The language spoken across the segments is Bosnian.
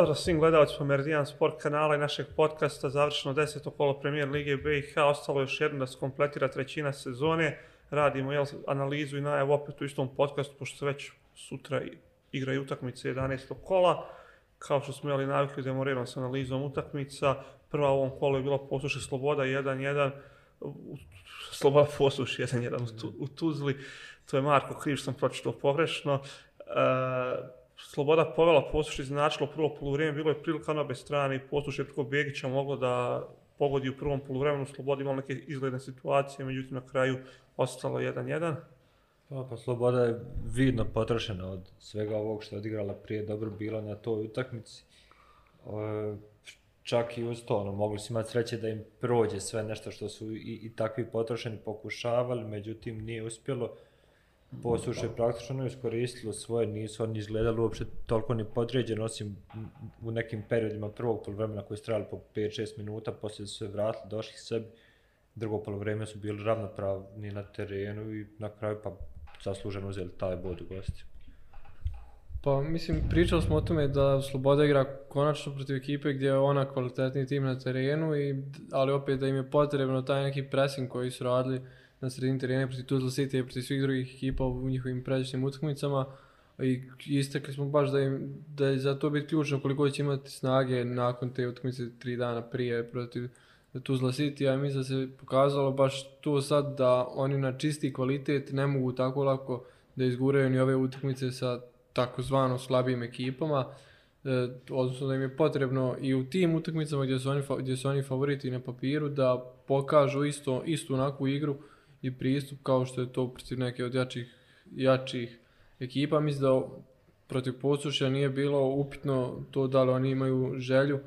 Pozdrav svim gledalcima Meridian Sport kanala i našeg podcasta, završeno deseto kolo premijer Lige BiH, ostalo još jedno da se kompletira trećina sezone. Radimo jel, analizu i najav opet u istom podcastu, pošto se već sutra igraju utakmice 11. kola. Kao što smo jeli navikli, demoriram s analizom utakmica. Prva u ovom kolu je bila posluša Sloboda 1-1, Sloboda posluši 1-1 u Tuzli. To je Marko Kriv, sam pročitao pogrešno. Uh, Sloboda povela poslušaj značilo prvo polovrijeme, bilo je prilika na obe strane i je preko Begića moglo da pogodi u prvom polovremenu, Sloboda imala neke izgledne situacije, međutim na kraju ostalo 1-1. Pa, pa Sloboda je vidno potrošena od svega ovog što je odigrala prije, dobro bila na toj utakmici. E, čak i uz to, ono, mogli su imati sreće da im prođe sve nešto što su i, i takvi potrošeni pokušavali, međutim nije uspjelo posluše praktično ono iskoristilo svoje, nisu oni izgledali uopšte toliko ni podređeno, osim u nekim periodima prvog polovremena koji su trajali po 5-6 minuta, poslije su se vratili, došli sebi, drugo polovreme su bili ravnopravni na terenu i na kraju pa zasluženo uzeli taj bod u gosti. Pa mislim, pričali smo o tome da Sloboda igra konačno protiv ekipe gdje je ona kvalitetni tim na terenu, i, ali opet da im je potrebno taj neki pressing koji su radili na sredini terena protiv Tuzla City i protiv svih drugih ekipa u njihovim pređešnjim utakmicama. I istakli smo baš da, im, da je za to biti ključno koliko će imati snage nakon te utakmice tri dana prije protiv Tuzla City, a mislim da se pokazalo baš to sad da oni na čisti kvalitet ne mogu tako lako da izguraju ni ove utakmice sa takozvano slabijim ekipama, e, odnosno da im je potrebno i u tim utakmicama gdje su oni, gdje su oni favoriti na papiru da pokažu isto, istu onakvu igru i pristup kao što je to protiv neke od jačih, jačih ekipa. Mislim da protiv posušja nije bilo upitno to da li oni imaju želju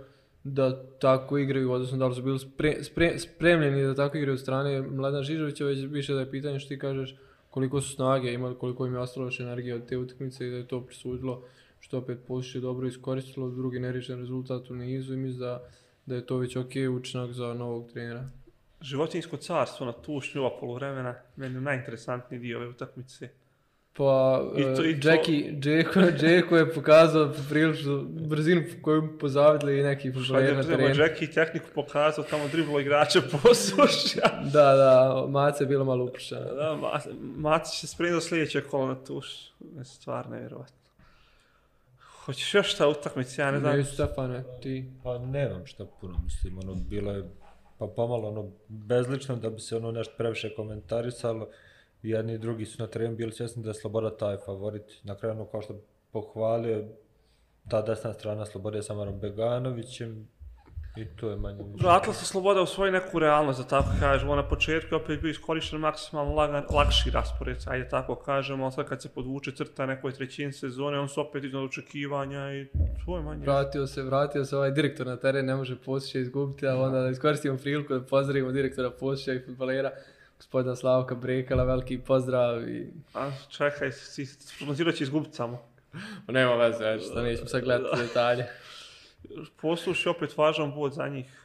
da tako igraju, odnosno da li su bili spre, spre, spremljeni da tako igraju od strane Mladena Žižovića, već više da je pitanje što ti kažeš koliko su snage imali, koliko im je ostalo još energije od te utakmice i da je to prisudilo što opet posušje dobro iskoristilo, drugi nerišen rezultat u nizu i mislim da, da je to već ok učinak za novog trenera životinjsko carstvo na tušnju ova polovremena, meni najinteresantniji dio ove utakmice. Pa, I to, i to... Jackie, Džeko, Džeko je pokazao prilično brzinu koju pozavidli i neki futboleri na terenu. Jackie tehniku pokazao, tamo driblo igrača posušja. da, da, Mace je bilo malo upršana. Da, Mace će spremiti do sljedeće kolo na tuš. Stvar nevjerovatno. Hoćeš još šta utakmice, ja ne znam. Ne, Stefane, ti. Pa nemam šta puno, mislim, ono, bilo je pa pomalo ono bezlično da bi se ono nešto previše komentarisalo. Jedni i drugi su na terenu bili svjesni da je Sloboda taj favorit. Na kraju ono kao što pohvalio ta desna strana Slobode sa Marom Beganovićem, I to je manje više. Vratila se sloboda u svoju neku realnost, da tako kažemo. Na početku je opet bio iskorišten maksimalno lagan, lakši raspored, ajde tako kažemo. Sad kad se podvuče crta nekoj trećin sezone, on su opet iznad očekivanja i to je manje. Vratio se, vratio se ovaj direktor na teren, ne može posjeća izgubiti, a onda da iskoristimo priliku da pozdravimo direktora posjeća i futbolera. Gospodina Slavka Brekala, veliki pozdrav i... A, čekaj, si, prognozirat će izgubiti samo. Nema veze, što nećemo sad gledati detalje posluši opet važan bod za njih.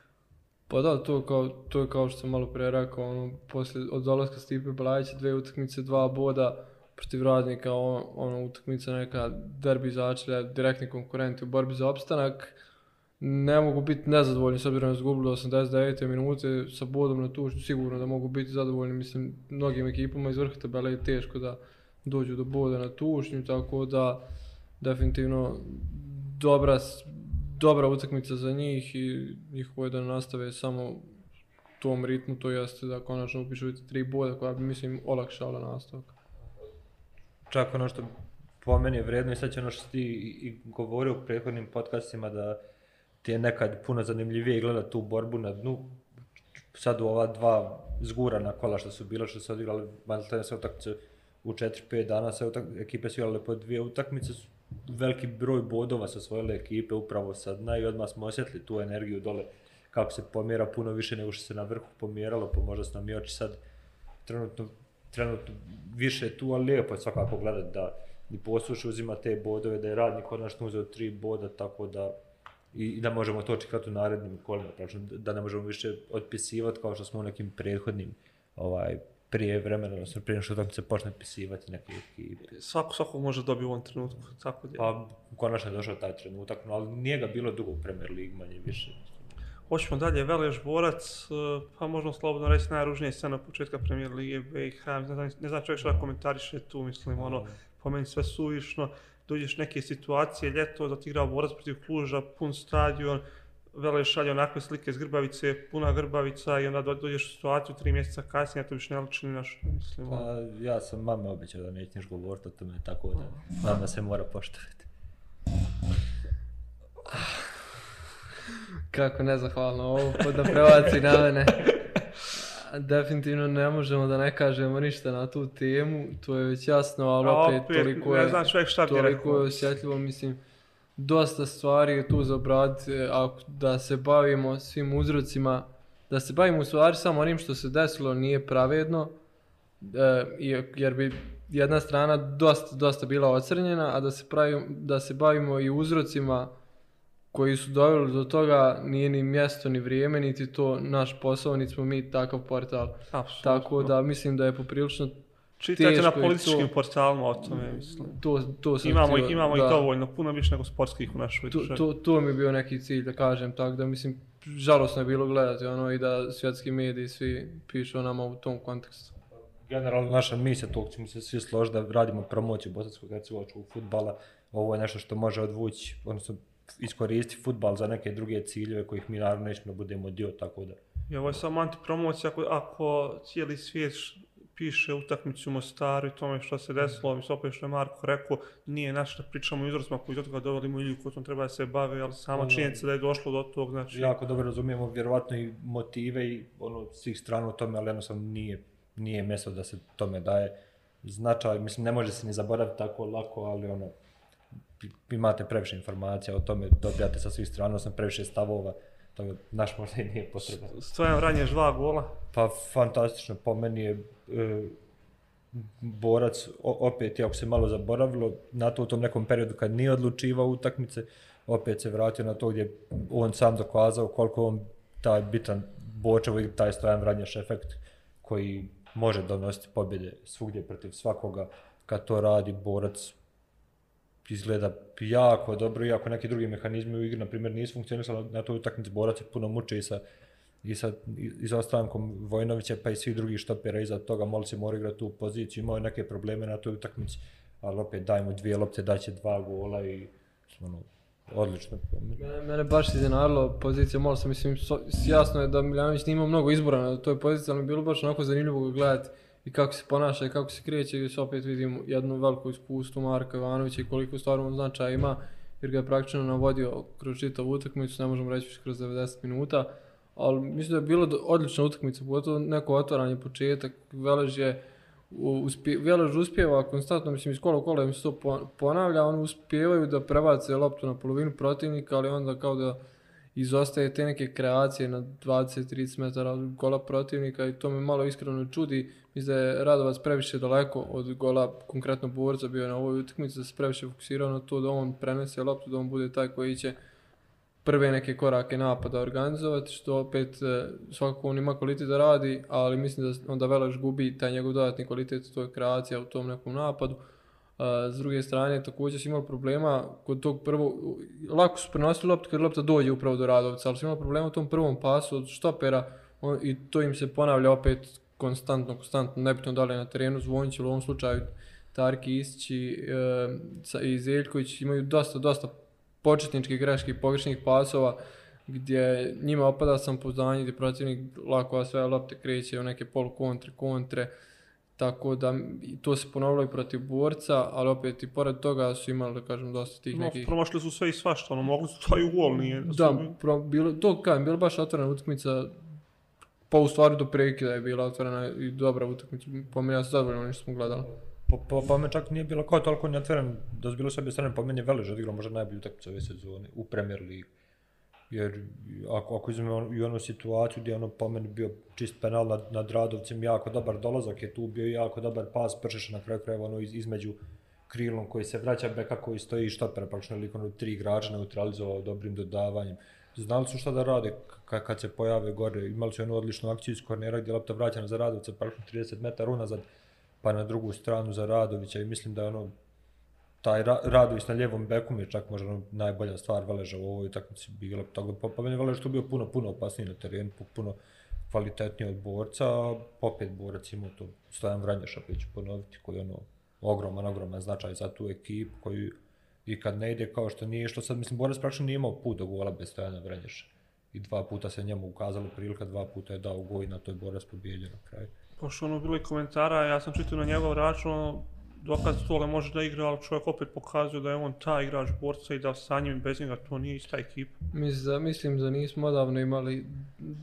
Pa da, to, kao, to je kao što sam malo pre rekao, ono, posle, od dolaska Stipe Blajića, dve utakmice, dva boda protiv radnika, ono, ono utakmica neka derbi začelja, direktni konkurenti u borbi za opstanak, ne mogu biti nezadovoljni s obzirom da izgubili 89. minute sa bodom na tušu, sigurno da mogu biti zadovoljni, mislim, mnogim ekipama iz vrha tabela je teško da dođu do boda na tušnju, tako da definitivno dobra dobra utakmica za njih i njihovo je da nastave samo tom ritmu, to jeste da konačno upišu tri boda koja bi, mislim, olakšala nastavak. Čak ono što po meni je vredno i sad će ono što ti i govorio u prethodnim podcastima da ti je nekad puno zanimljivije gleda tu borbu na dnu. Sad u ova dva zgurana kola što su bila, što su odigrali Maltene sve utakmice u 4-5 dana, sve utak, ekipe su igrale po dvije utakmice, veliki broj bodova sa svoje ekipe upravo sad na i odmah smo osjetili tu energiju dole kako se pomjera puno više nego što se na vrhu pomjeralo, pa možda su nam i oči sad trenutno, trenutno više tu, ali lijepo je svakako gledati da i posluš uzima te bodove, da je radnik konačno uzeo tri boda, tako da i, i da možemo to očekati u narednim kolima, znači da ne možemo više otpisivati kao što smo u nekim prethodnim ovaj, prije vremena, odnosno prije što utakmice počne pisivati neke ekipe. Svako, svako može dobiti u ovom trenutku, tako da. Pa konačno je došao taj trenutak, no, ali nije ga bilo dugo u Premier League, manje više. Hoćemo dalje, Veleš Borac, eh, pa možemo slobodno reći najružnije scena početka Premier Lige BiH, ne znam, ne znam čovjek što da komentariše tu, mislim, ono, po meni sve suvišno, dođeš neke situacije, ljeto, da ti igrao Borac protiv Kluža, pun stadion, Vele šalje onakve slike iz Grbavice, puna Grbavica i onda do- dođeš u situaciju tri mjeseca kasnije, a to više ne liči ni naš, mislim, ono. Pa ja sam mame obećao da nećeš govoriti o tome, tako da mama se mora poštovati. Kako nezahvalno ovo, pod da prebaci na mene. Definitivno ne možemo da ne kažemo ništa na tu temu, to je već jasno, ali opet, opet, toliko ne je, znam čovjek šta toliko je osjetljivo, mislim, dosta stvari je tu za obraditi, e, ako da se bavimo svim uzrocima, da se bavimo u stvari samo onim što se desilo nije pravedno, e, jer bi jedna strana dosta, dosta bila ocrnjena, a da se, pravimo, da se bavimo i uzrocima koji su doveli do toga nije ni mjesto ni vrijeme, niti to naš posao, niti smo mi takav portal. Apsolutno. Tako da mislim da je poprilično Čitajte na političkim to- portalima o tome, mislim. to, to sam Imamo htio, ih, imamo da. ih dovoljno, puno više nego sportskih u našoj To, državi. to, to mi je bio neki cilj da kažem, tako da mislim, žalosno je bilo gledati ono i da svjetski mediji svi pišu o nama u tom kontekstu. Generalno naša misija, to ćemo se svi složiti da radimo promociju bosanskog hercegovačkog futbala. Ovo je nešto što može odvući, odnosno iskoristiti futbal za neke druge ciljeve kojih mi naravno nećemo da budemo dio, tako da. I ovo je samo antipromocija ako, ako cijeli svijet piše utakmicu u Mostaru i tome što se desilo, mislim opet što je Marko rekao, nije naš da pričamo o uzrocima koji toga doveli mu Ilju tom treba da se bave, ali sama Ono- činjenica da je došlo do tog, znači... Jako dobro razumijemo vjerovatno i motive i ono svih strana u tome, ali jednostavno nije, nije mjesto da se tome daje značaj. Mislim, ne može se ni zaboraviti tako lako, ali ono, imate previše informacija o tome, dobijate sa svih strana, odnosno previše stavova, tako da naš možda i nije potreban. Stojan Vranješ dva gola, Pa fantastično, po meni je e, borac, o, opet, iako se malo zaboravilo, na to u tom nekom periodu kad nije odlučivao utakmice, opet se vratio na to gdje je on sam dokazao koliko on taj bitan Bočevo i taj Stojan Vranješ efekt koji može donositi pobjede svugdje protiv svakoga kad to radi borac izgleda jako dobro, iako neki drugi mehanizmi u igri, na primjer, nisu funkcionisali na toj utakmici, borac je puno muče i sa i sa izostankom Vojnovića pa i svih drugih štopera iza toga Molci mora igrati tu poziciju, imao je neke probleme na toj utakmici, ali opet dajmo dvije lopte, daće dva gola i ono, odlično. Mene, mene baš iznenadilo pozicija Molsa, mislim, so, jasno je da Miljanović nije imao mnogo izbora na toj poziciji, ali mi je bilo baš onako zanimljivo ga gledati i kako se ponaša i kako se kreće i se opet vidimo jednu veliku iskustvu Marka Ivanovića i koliko stvarno značaja ima, jer ga je praktično navodio kroz čitavu utakmicu, ne možemo reći više kroz 90 minuta, ali mislim da je bilo odlična utakmica, pogotovo neko otvaranje, početak, Velež je uspje, Velež uspjeva konstantno, mislim iz kola u kola im se to ponavlja, oni uspijevaju da prebace loptu na polovinu protivnika, ali onda kao da izostaje te neke kreacije na 20-30 metara od gola protivnika i to me malo iskreno čudi. Mislim da je Radovac previše daleko od gola, konkretno borca bio na ovoj utakmici, da se previše fokusirao na to da on prenese loptu, da on bude taj koji će prve neke korake napada organizovati, što opet e, svakako on ima kvalitet da radi, ali mislim da onda Veleš gubi taj njegov dodatni kvalitet, to je kreacija u tom nekom napadu. E, s druge strane, također su imali problema kod tog prvog, lako su prenosili loptu kad lopta dođe upravo do Radovca, ali su imali problema u tom prvom pasu od štopera on, i to im se ponavlja opet konstantno, konstantno, nebitno da li je na terenu Zvonić ili u ovom slučaju Tarki Isići e, i Zeljković imaju dosta, dosta početničkih greški, pogrešnih pasova, gdje njima opada sam poznanje, gdje protivnik lako sve lopte kreće u neke polu kontre, kontre, tako da i to se ponovilo i protiv borca, ali opet i pored toga su imali, da kažem, dosta tih no, nekih... promašili su sve i svašta, ono, mogli su taj u gol, nije. Da, su- pro, bilo, to kažem, bila baš otvorena utakmica, pa u stvari do prekida je bila otvorena i dobra utakmica, po meni ja sam zadovoljan ono što smo gledali. Po, po, po me čak nije bilo kao toliko neotvoren, da su bilo s obje strane, po meni je Velež odigrao možda najbolju utakmicu ove sezone u Premier League. Jer ako, ako izme on- i onu situaciju gdje ono po meni bio čist penal nad, nad Radovcem, jako dobar dolazak je tu bio i jako dobar pas, pršeš na kraju krajeva ono iz, između krilom koji se vraća, beka koji stoji i štopera, pa praktično lik ono tri igrača neutralizovao dobrim dodavanjem znali su šta da rade kad, kad se pojave gore. Imali su jednu odličnu akciju iz kornera gdje je lopta vraćana za Radovića, praktično 30 metara unazad, pa na drugu stranu za Radovića i mislim da je ono taj Ra Radović na ljevom beku mi je čak možda ono najbolja stvar Veleža u ovoj utakmici bila. Tako da pa po meni Velež tu bio puno, puno opasniji na terenu, puno kvalitetniji od borca, popet opet borac imao to Stojan Vranješ, opet ću ponoviti, koji je ono ogroman, ogroman značaj za tu ekipu, koji i kad ne ide kao što nije, što sad, mislim, borac praktično nije imao put do gola bez Stojana Vranješa. I dva puta se njemu ukazalo prilika, dva puta je dao goj na toj borac pobjedio na kraju. Pošto ono bilo i komentara, ja sam čitao na njegov račun, ono, dokaz Tole može da igra, ali čovjek opet pokazuje da je on taj igrač borca i da sa njim i bez njega to nije ista ekipa. Mislim da, mislim da nismo odavno imali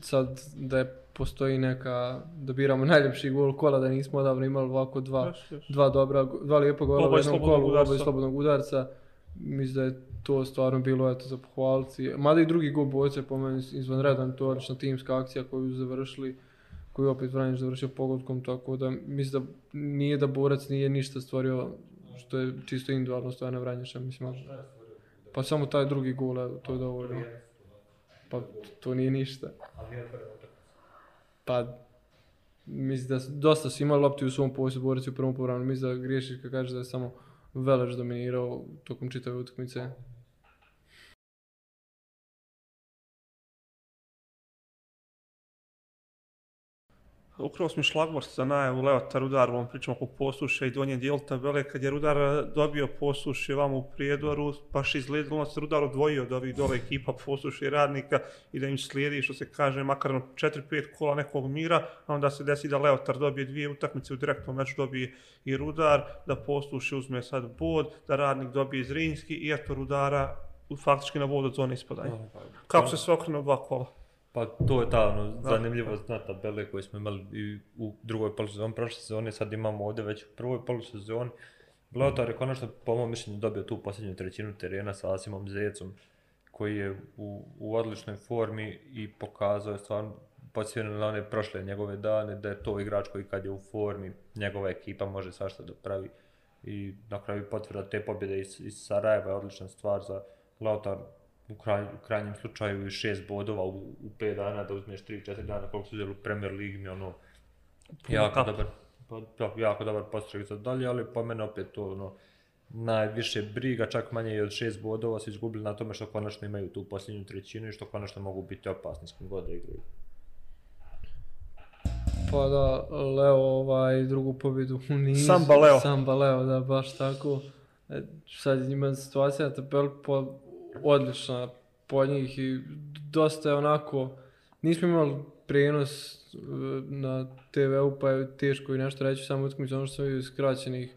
sad da je postoji neka, da biramo najljepši gol kola, da nismo odavno imali ovako dva, Yes, yes. dva dobra, dva lijepa gola u jednom slobodnog kolu, oba iz slobodnog udarca. Mislim da je to stvarno bilo eto, za pohvaliti. Mada i drugi gol boce po meni izvanredan, to je odlična timska akcija koju su završili koju je opet Vranjić završio pogodkom, tako da mislim da nije da borac nije ništa stvorio što je čisto individualno stojana Vranjića, mislim. Pa samo taj drugi gol, to je dovoljno. Pa to nije ništa. Pa mislim da dosta su imali lopti u svom posjedu borac u prvom povremenu. Mislim da griješiš kad kažeš da je samo Velež dominiral tokom čitave utekmice. Ukrao smo šlagvorst za najavu Leota Rudar, ovom pričamo oko posuše i donje dijelu tabele, kad je Rudar dobio posuše vamo u Prijedoru, baš izgledalo da se Rudar odvojio od ovih dole ekipa posuše i radnika i da im slijedi, što se kaže, makar na 4-5 kola nekog mira, a onda se desi da Leotar dobije dvije utakmice u direktnom meču dobije i Rudar, da posuše uzme sad bod, da radnik dobije Zrinski i eto Rudara faktički na bod od zone ispadanja. Kako se sve okrene dva kola? Pa to je ta ono, zanimljivost na tabele koju smo imali i u drugoj polusezoni prošle sezone, sad imamo ovdje već u prvoj polusezoni. Leotar je konačno, po mojom mišljenju, dobio tu posljednju trećinu terena sa Asimom Zecom, koji je u, u odličnoj formi i pokazao je stvarno podsjetio na one prošle njegove dane, da je to igrač koji kad je u formi, njegova ekipa može svašta da pravi. I na kraju potvrda te pobjede iz, iz Sarajeva je odlična stvar za Lautar u, kraj, u krajnjem slučaju i šest bodova u, u pet dana, da uzmeš 3-4 dana koliko su uzeli u Premier Ligi, mi ono jako kap. dobar, pa, pa, jako dobar postrojak za dalje, ali po mene opet to ono, najviše briga, čak manje i od šest bodova su izgubili na tome što konačno imaju tu posljednju trećinu i što konačno mogu biti opasni s kim god da igraju. Pa da, Leo ovaj drugu pobjedu u nizu. Samba Leo. Samba Leo, da, baš tako. E, sad ima situacija na tabeli po, odlična po njih i dosta je onako, nismo imali prenos e, na TV-u pa je teško i nešto reći samo utakmicu, ono što sam vidio skraćenih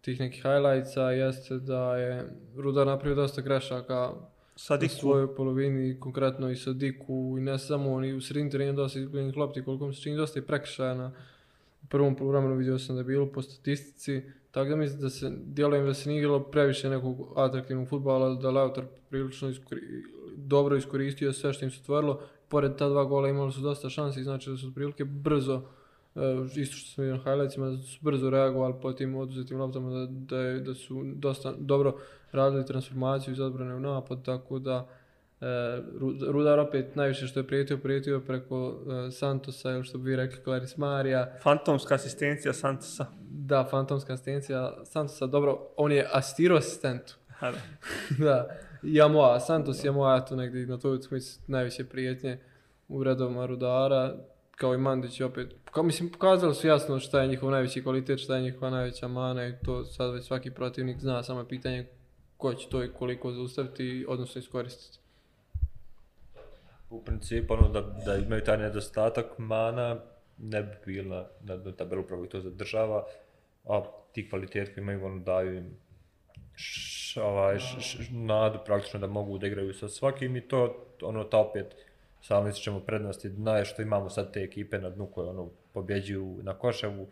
tih nekih highlightsa jeste da je Rudar napravio dosta grešaka Sad u i svojoj polovini, konkretno i sa Diku, i ne samo oni u sredini terenu dosta izgubljenih lopti, koliko mi se čini dosta i prekršaja na u prvom poluvremenu vidio sam da je bilo po statistici, tako da mislim da se, djelujem da se nije igralo previše nekog atraktivnog futbala, da Lautar prilično iskori, dobro iskoristio sve što im se otvorilo, pored ta dva gola imali su dosta šansi, znači da su otprilike brzo, uh, isto što sam vidio na highlightsima, da su brzo reagovali po tim oduzetim loptama, da, da, da su dosta dobro radili transformaciju iz odbrane u napad, tako da Rudar opet najviše što je prijetio, prijetio je preko e, Santosa ili što bi vi rekli Claris Marija, fantomska asistencija Santosa. da, fantomska asistencija Santosa, dobro, on je asistirao asistentu, Ha, da. da, Jamoa, Santos Jamoa, tu negdje na toj utakmici najviše prijetnje u redovima Rudara, kao i Mandić opet, kao, mislim, pokazali su jasno šta je njihov najveći kvalitet, šta je njihova najveća mana i to sad već svaki protivnik zna, samo je pitanje ko će to i koliko zaustaviti, odnosno iskoristiti. U principu, ono, da, da imaju taj nedostatak mana, ne bi bila na, na tabelu upravo to zadržava, a ti kvaliteti koji imaju, ono, daju im š, ovaj, š, š, nadu praktično da mogu da igraju sa svakim i to, ono, ta opet, sami ističemo prednosti dna je što imamo sad te ekipe na dnu koje, ono, pobjeđuju na Koševu,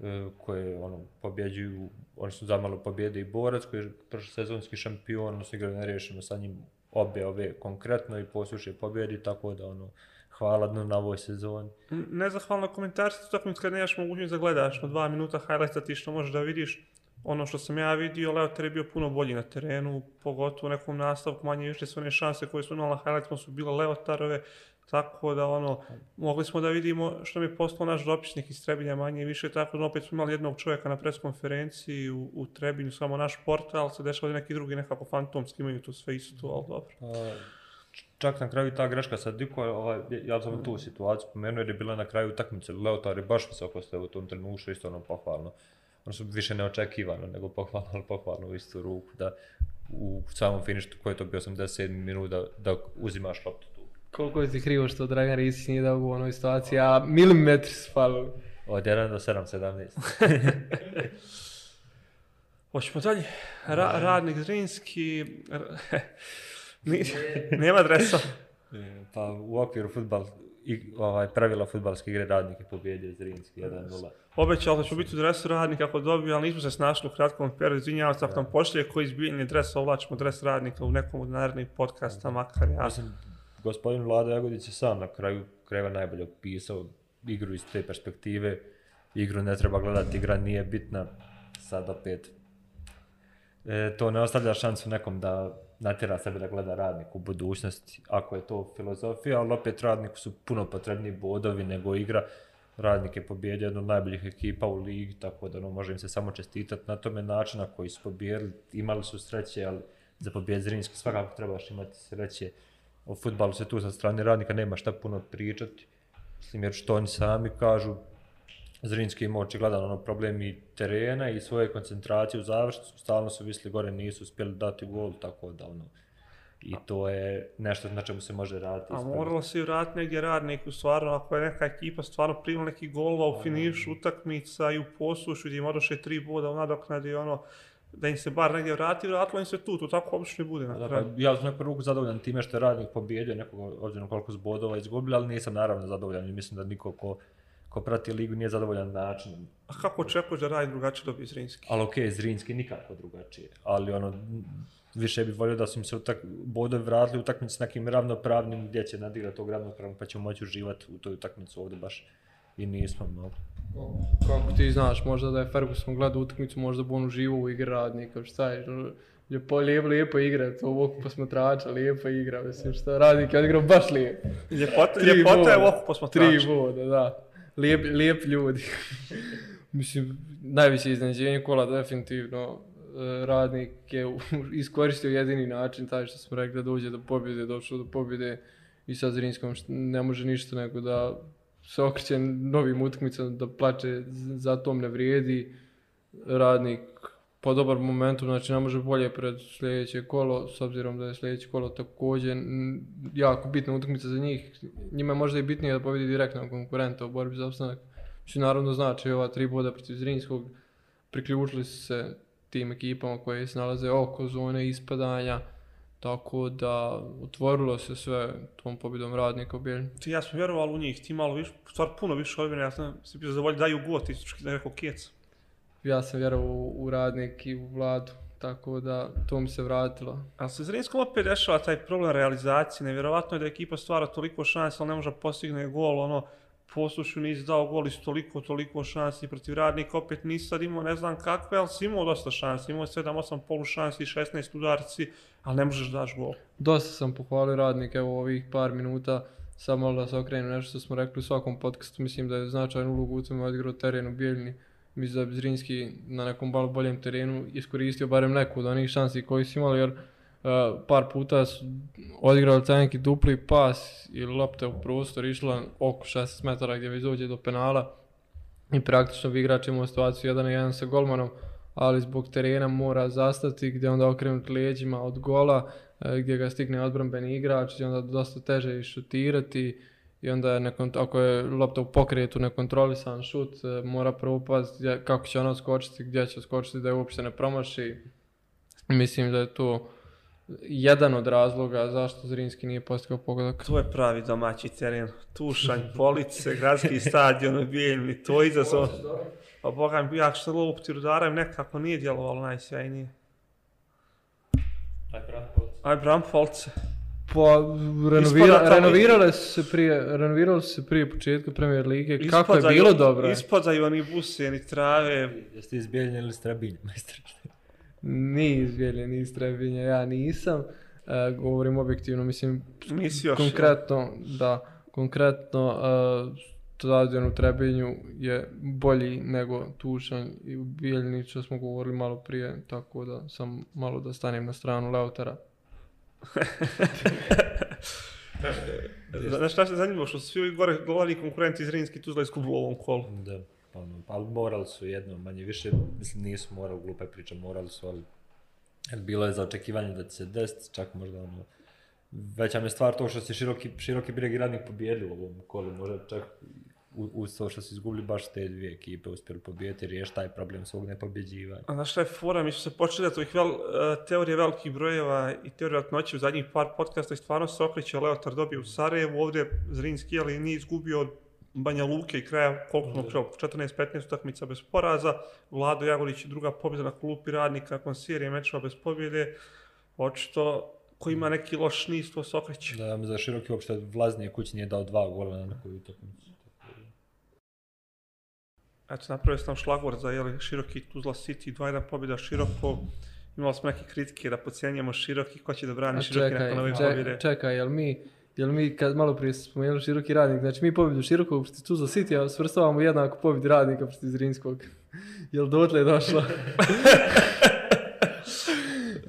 e, koje ono pobjeđuju, oni su zamalo pobjede i Borac koji je prošli sezonski šampion, odnosno su igrali nerešeno sa njim obje ove konkretno i poslušaj pobjedi, tako da ono, hvala na ovoj sezoni. Nezahvalno komentar ste kad nemaš mogućnost da gledaš na dva minuta highlighta ti što možeš da vidiš. ono što sam ja vidio, Leotar je bio puno bolji na terenu, pogotovo u nekom nastavku, manje više sve one šanse koje su imali na highlightsima su bile Leotarove, tako da ono, mogli smo da vidimo što mi je poslao naš dopisnik iz Trebinja manje i više, tako da opet smo imali jednog čovjeka na preskonferenciji u, u Trebinju, samo naš portal, se dešava da neki drugi nekako fantomski imaju to sve isto, ali dobro. A, čak na kraju ta greška sa Diko, ovaj, ja sam tu situaciju pomenuo jer je bila na kraju utakmice, Leotar je baš visoko ste u tom trenutku, što isto ono pohvalno. Ono su više neočekivano nego pohvalno, ali pohvalno u istu ruku, da u samom finišu koji je to bio 87 minuta da, da uzimaš loptu. Koliko je ti krivo što Dragan Risić nije dao u onoj situaciji, a milimetri su falili. Od 1 do 7, 17. Hoćemo dalje. Ra radnik Zrinski, Ni- nema adresa. Pa u okviru futbal, i, ovaj, pravila futbalske igre radnik je pobjedio Zrinski 1-0. Obećao da ću biti u dresu radnika ako dobiju, ali nismo se snašli u kratkom periodu. Izvinjavam se, ako nam pošlje koji izbiljeni dres, ovlačimo dres radnika u nekom od narednih podcasta, makar ja. Mislim, gospodin Vlada Jagodić je sam na kraju kreva najbolje opisao igru iz te perspektive. Igru ne treba gledati, igra nije bitna. Sad opet, e, to ne ostavlja šansu nekom da natjera sebe da gleda radnik u budućnosti, ako je to filozofija, ali opet radniku su puno potrebni bodovi nego igra. Radnik je pobjedio jednu od najboljih ekipa u ligi, tako da ono, može im se samo čestitati na tome načina koji su pobjedili. Imali su sreće, ali za pobjed Zrinski svakako trebaš imati sreće. O futbalu se tu sa strane radnika nema šta puno pričati. Mislim, jer što oni sami kažu, Zrinski ima očigledan ono problem i terena i svoje koncentracije u završnicu, stalno su visli gore, nisu uspjeli dati gol, tako da ono, i to je nešto na čemu se može raditi. A moralo se i vratiti negdje radniku, stvarno, ako je neka ekipa stvarno primila neki golova u finišu utakmica i u posušu gdje im odoše tri boda u nadoknadi, ono, da im se bar negdje vrati, vratilo im se tu, to tako obično i bude na Da, kraju. pa, ja sam neku ruku zadovoljan time što je radnik pobjedio nekog, obzirom koliko su bodova izgubili, ali nisam naravno zadovoljan i mislim da niko ko, ko prati ligu nije zadovoljan načinom. A kako očekuješ da radi drugačije dobije Zrinski? Ali okej, okay, Zrinski nikako drugačije. Ali ono, više bih volio da su im se utak, bodovi vratili u utakmici s nekim ravnopravnim gdje će nadigrati tog ravnopravnog pa ćemo moći uživati u toj utakmici ovdje baš i nismo mogli. Kako ti znaš, možda da je Ferguson gledao utakmicu, možda bi on uživao u igri radnika, šta je, lijepo, lijepo, lijepo igra, to ovog posmatrača, lijepa igra, mislim, šta radnik je odigrao baš lijepo. Ljepota, ljepota je ovako posmatrača. Tri boda, da. Lijep, lijep ljudi. Mislim, najveće iznenađenje kola definitivno e, radnik je iskoristio jedini način, taj što smo rekli da dođe do pobjede, došao do pobjede i sa Zrinskom ne može ništa nego da se okreće novim utakmicama, da plače za tom ne vrijedi. Radnik po dobar momentu, znači ne može bolje pred sljedeće kolo, s obzirom da je sljedeće kolo također jako bitna utakmica za njih. Njima je možda i bitnije da pobedi direktno konkurenta u borbi za opstanak. Što naravno znači ova tri boda protiv Zrinskog, priključili su se tim ekipama koje se nalaze oko zone ispadanja, tako da otvorilo se sve tom pobjedom radnika u Bijeljni. Ti ja sam vjerovali u njih, ti malo više, stvar puno više ozbiljno, ja sam se bio zadovoljan daju got, istočki da je rekao kec. Ja sam vjerovao u, u radnik i u vladu, tako da to mi se vratilo. Ali se Zrinskom opet dešava taj problem realizacije, nevjerovatno je da ekipa stvara toliko šansi, ali ne može postigne gol, ono, poslušu nisi dao gol iz toliko, toliko šansi protiv radnika, opet nisi sad imao ne znam kakve, ali si imao dosta šansi, imao 7-8 polu šansi, 16 udarci, ali ne možeš daš gol. Dosta sam pohvalio radnike evo ovih par minuta, samo malo da se okrenu nešto što smo rekli u svakom podcastu, mislim da je značajnu ulogu u tome odigrao teren u Bijeljni. Mislim da bi Zrinski na nekom malo boljem terenu iskoristio barem neku od onih šansi koji su imali, jer uh, par puta su odigrali taj neki dupli pas i lopta u prostor išla oko 16 metara gdje već dođe do penala i praktično bi igrač imao situaciju 1 na 1 sa golmanom, ali zbog terena mora zastati gdje onda okrenut leđima od gola, eh, gdje ga stigne odbranbeni igrač i onda dosta teže i šutirati i onda je nekon, ako je lopta u pokretu nekontrolisan šut, eh, mora prvo paziti kako će ona skočiti, gdje će skočiti da je uopšte ne promaši. Mislim da je to jedan od razloga zašto Zrinski nije postigao pogodak. To je pravi domaći teren. Tušanj, police, gradski stadion Bijeljni, to je izazov. Pa boga mi, ja što lopti rudarem nekako nije djelovalo najsjajnije. Aj, Bram Folce. Pa, renovira, renovirale su se prije, renovirale su se prije početka Premier Lige. Kako je bilo dobro? Ispadaju oni buse, ni trave. Jeste izbijeljeni ili strabinje, majstor? Ni izvjelje, ni istrebinje, ja nisam. E, govorim objektivno, mislim, Nisi još. konkretno, da, konkretno, uh, stadion u Trebinju je bolji nego Tušanj i u Bijeljni, što smo govorili malo prije, tako da sam malo da stanem na stranu Leutara. Znaš šta se zanimljivo, što su svi gore glavni konkurenti iz Rinski Tuzla izgubili u ovom kolu. Da, ono, ali morali su jedno, manje više, mislim nisu morali, glupa je priča, morali su, ali jer bilo je za očekivanje da će se desiti, čak možda ono, veća mi je stvar to što se široki, široki breg i radnik pobijedili u ovom kolu, možda čak u- uz to što su izgubili baš te dvije ekipe uspjeli pobijediti i taj problem svog nepobjeđivanja. A znaš šta je fora, mi smo se počeli da ovih vel, e, teorije velikih brojeva i teorije vratnoće u zadnjih par podcasta i stvarno se okreće Leotar dobio u Sarajevu, ovdje Zrinski, ali nije izgubio od Banja Luke i kraja, koliko smo pričali, 14-15 utakmica bez poraza, Vlado Jagolić druga pobjeda na klupi radnika nakon serije mečeva bez pobjede, očito ko ima neki loš niz, to se okreće. Da za široki uopšte vlaznije kući nije dao dva gola na nekoj utakmici. Eto, napravio sam šlagvor za jeli, široki Tuzla City, 2-1 pobjeda široko. Imali smo neke kritike da pocijenjamo široki, ko će da brani A široki čekaj, nakon ove pobjede. čekaj, jel mi, jel mi kad malo prije spomenuli široki radnik, znači mi pobjedu širokog protiv Tuzla City, a svrstavamo jednako pobjedu radnika protiv Zrinskog. jel dotle je došlo?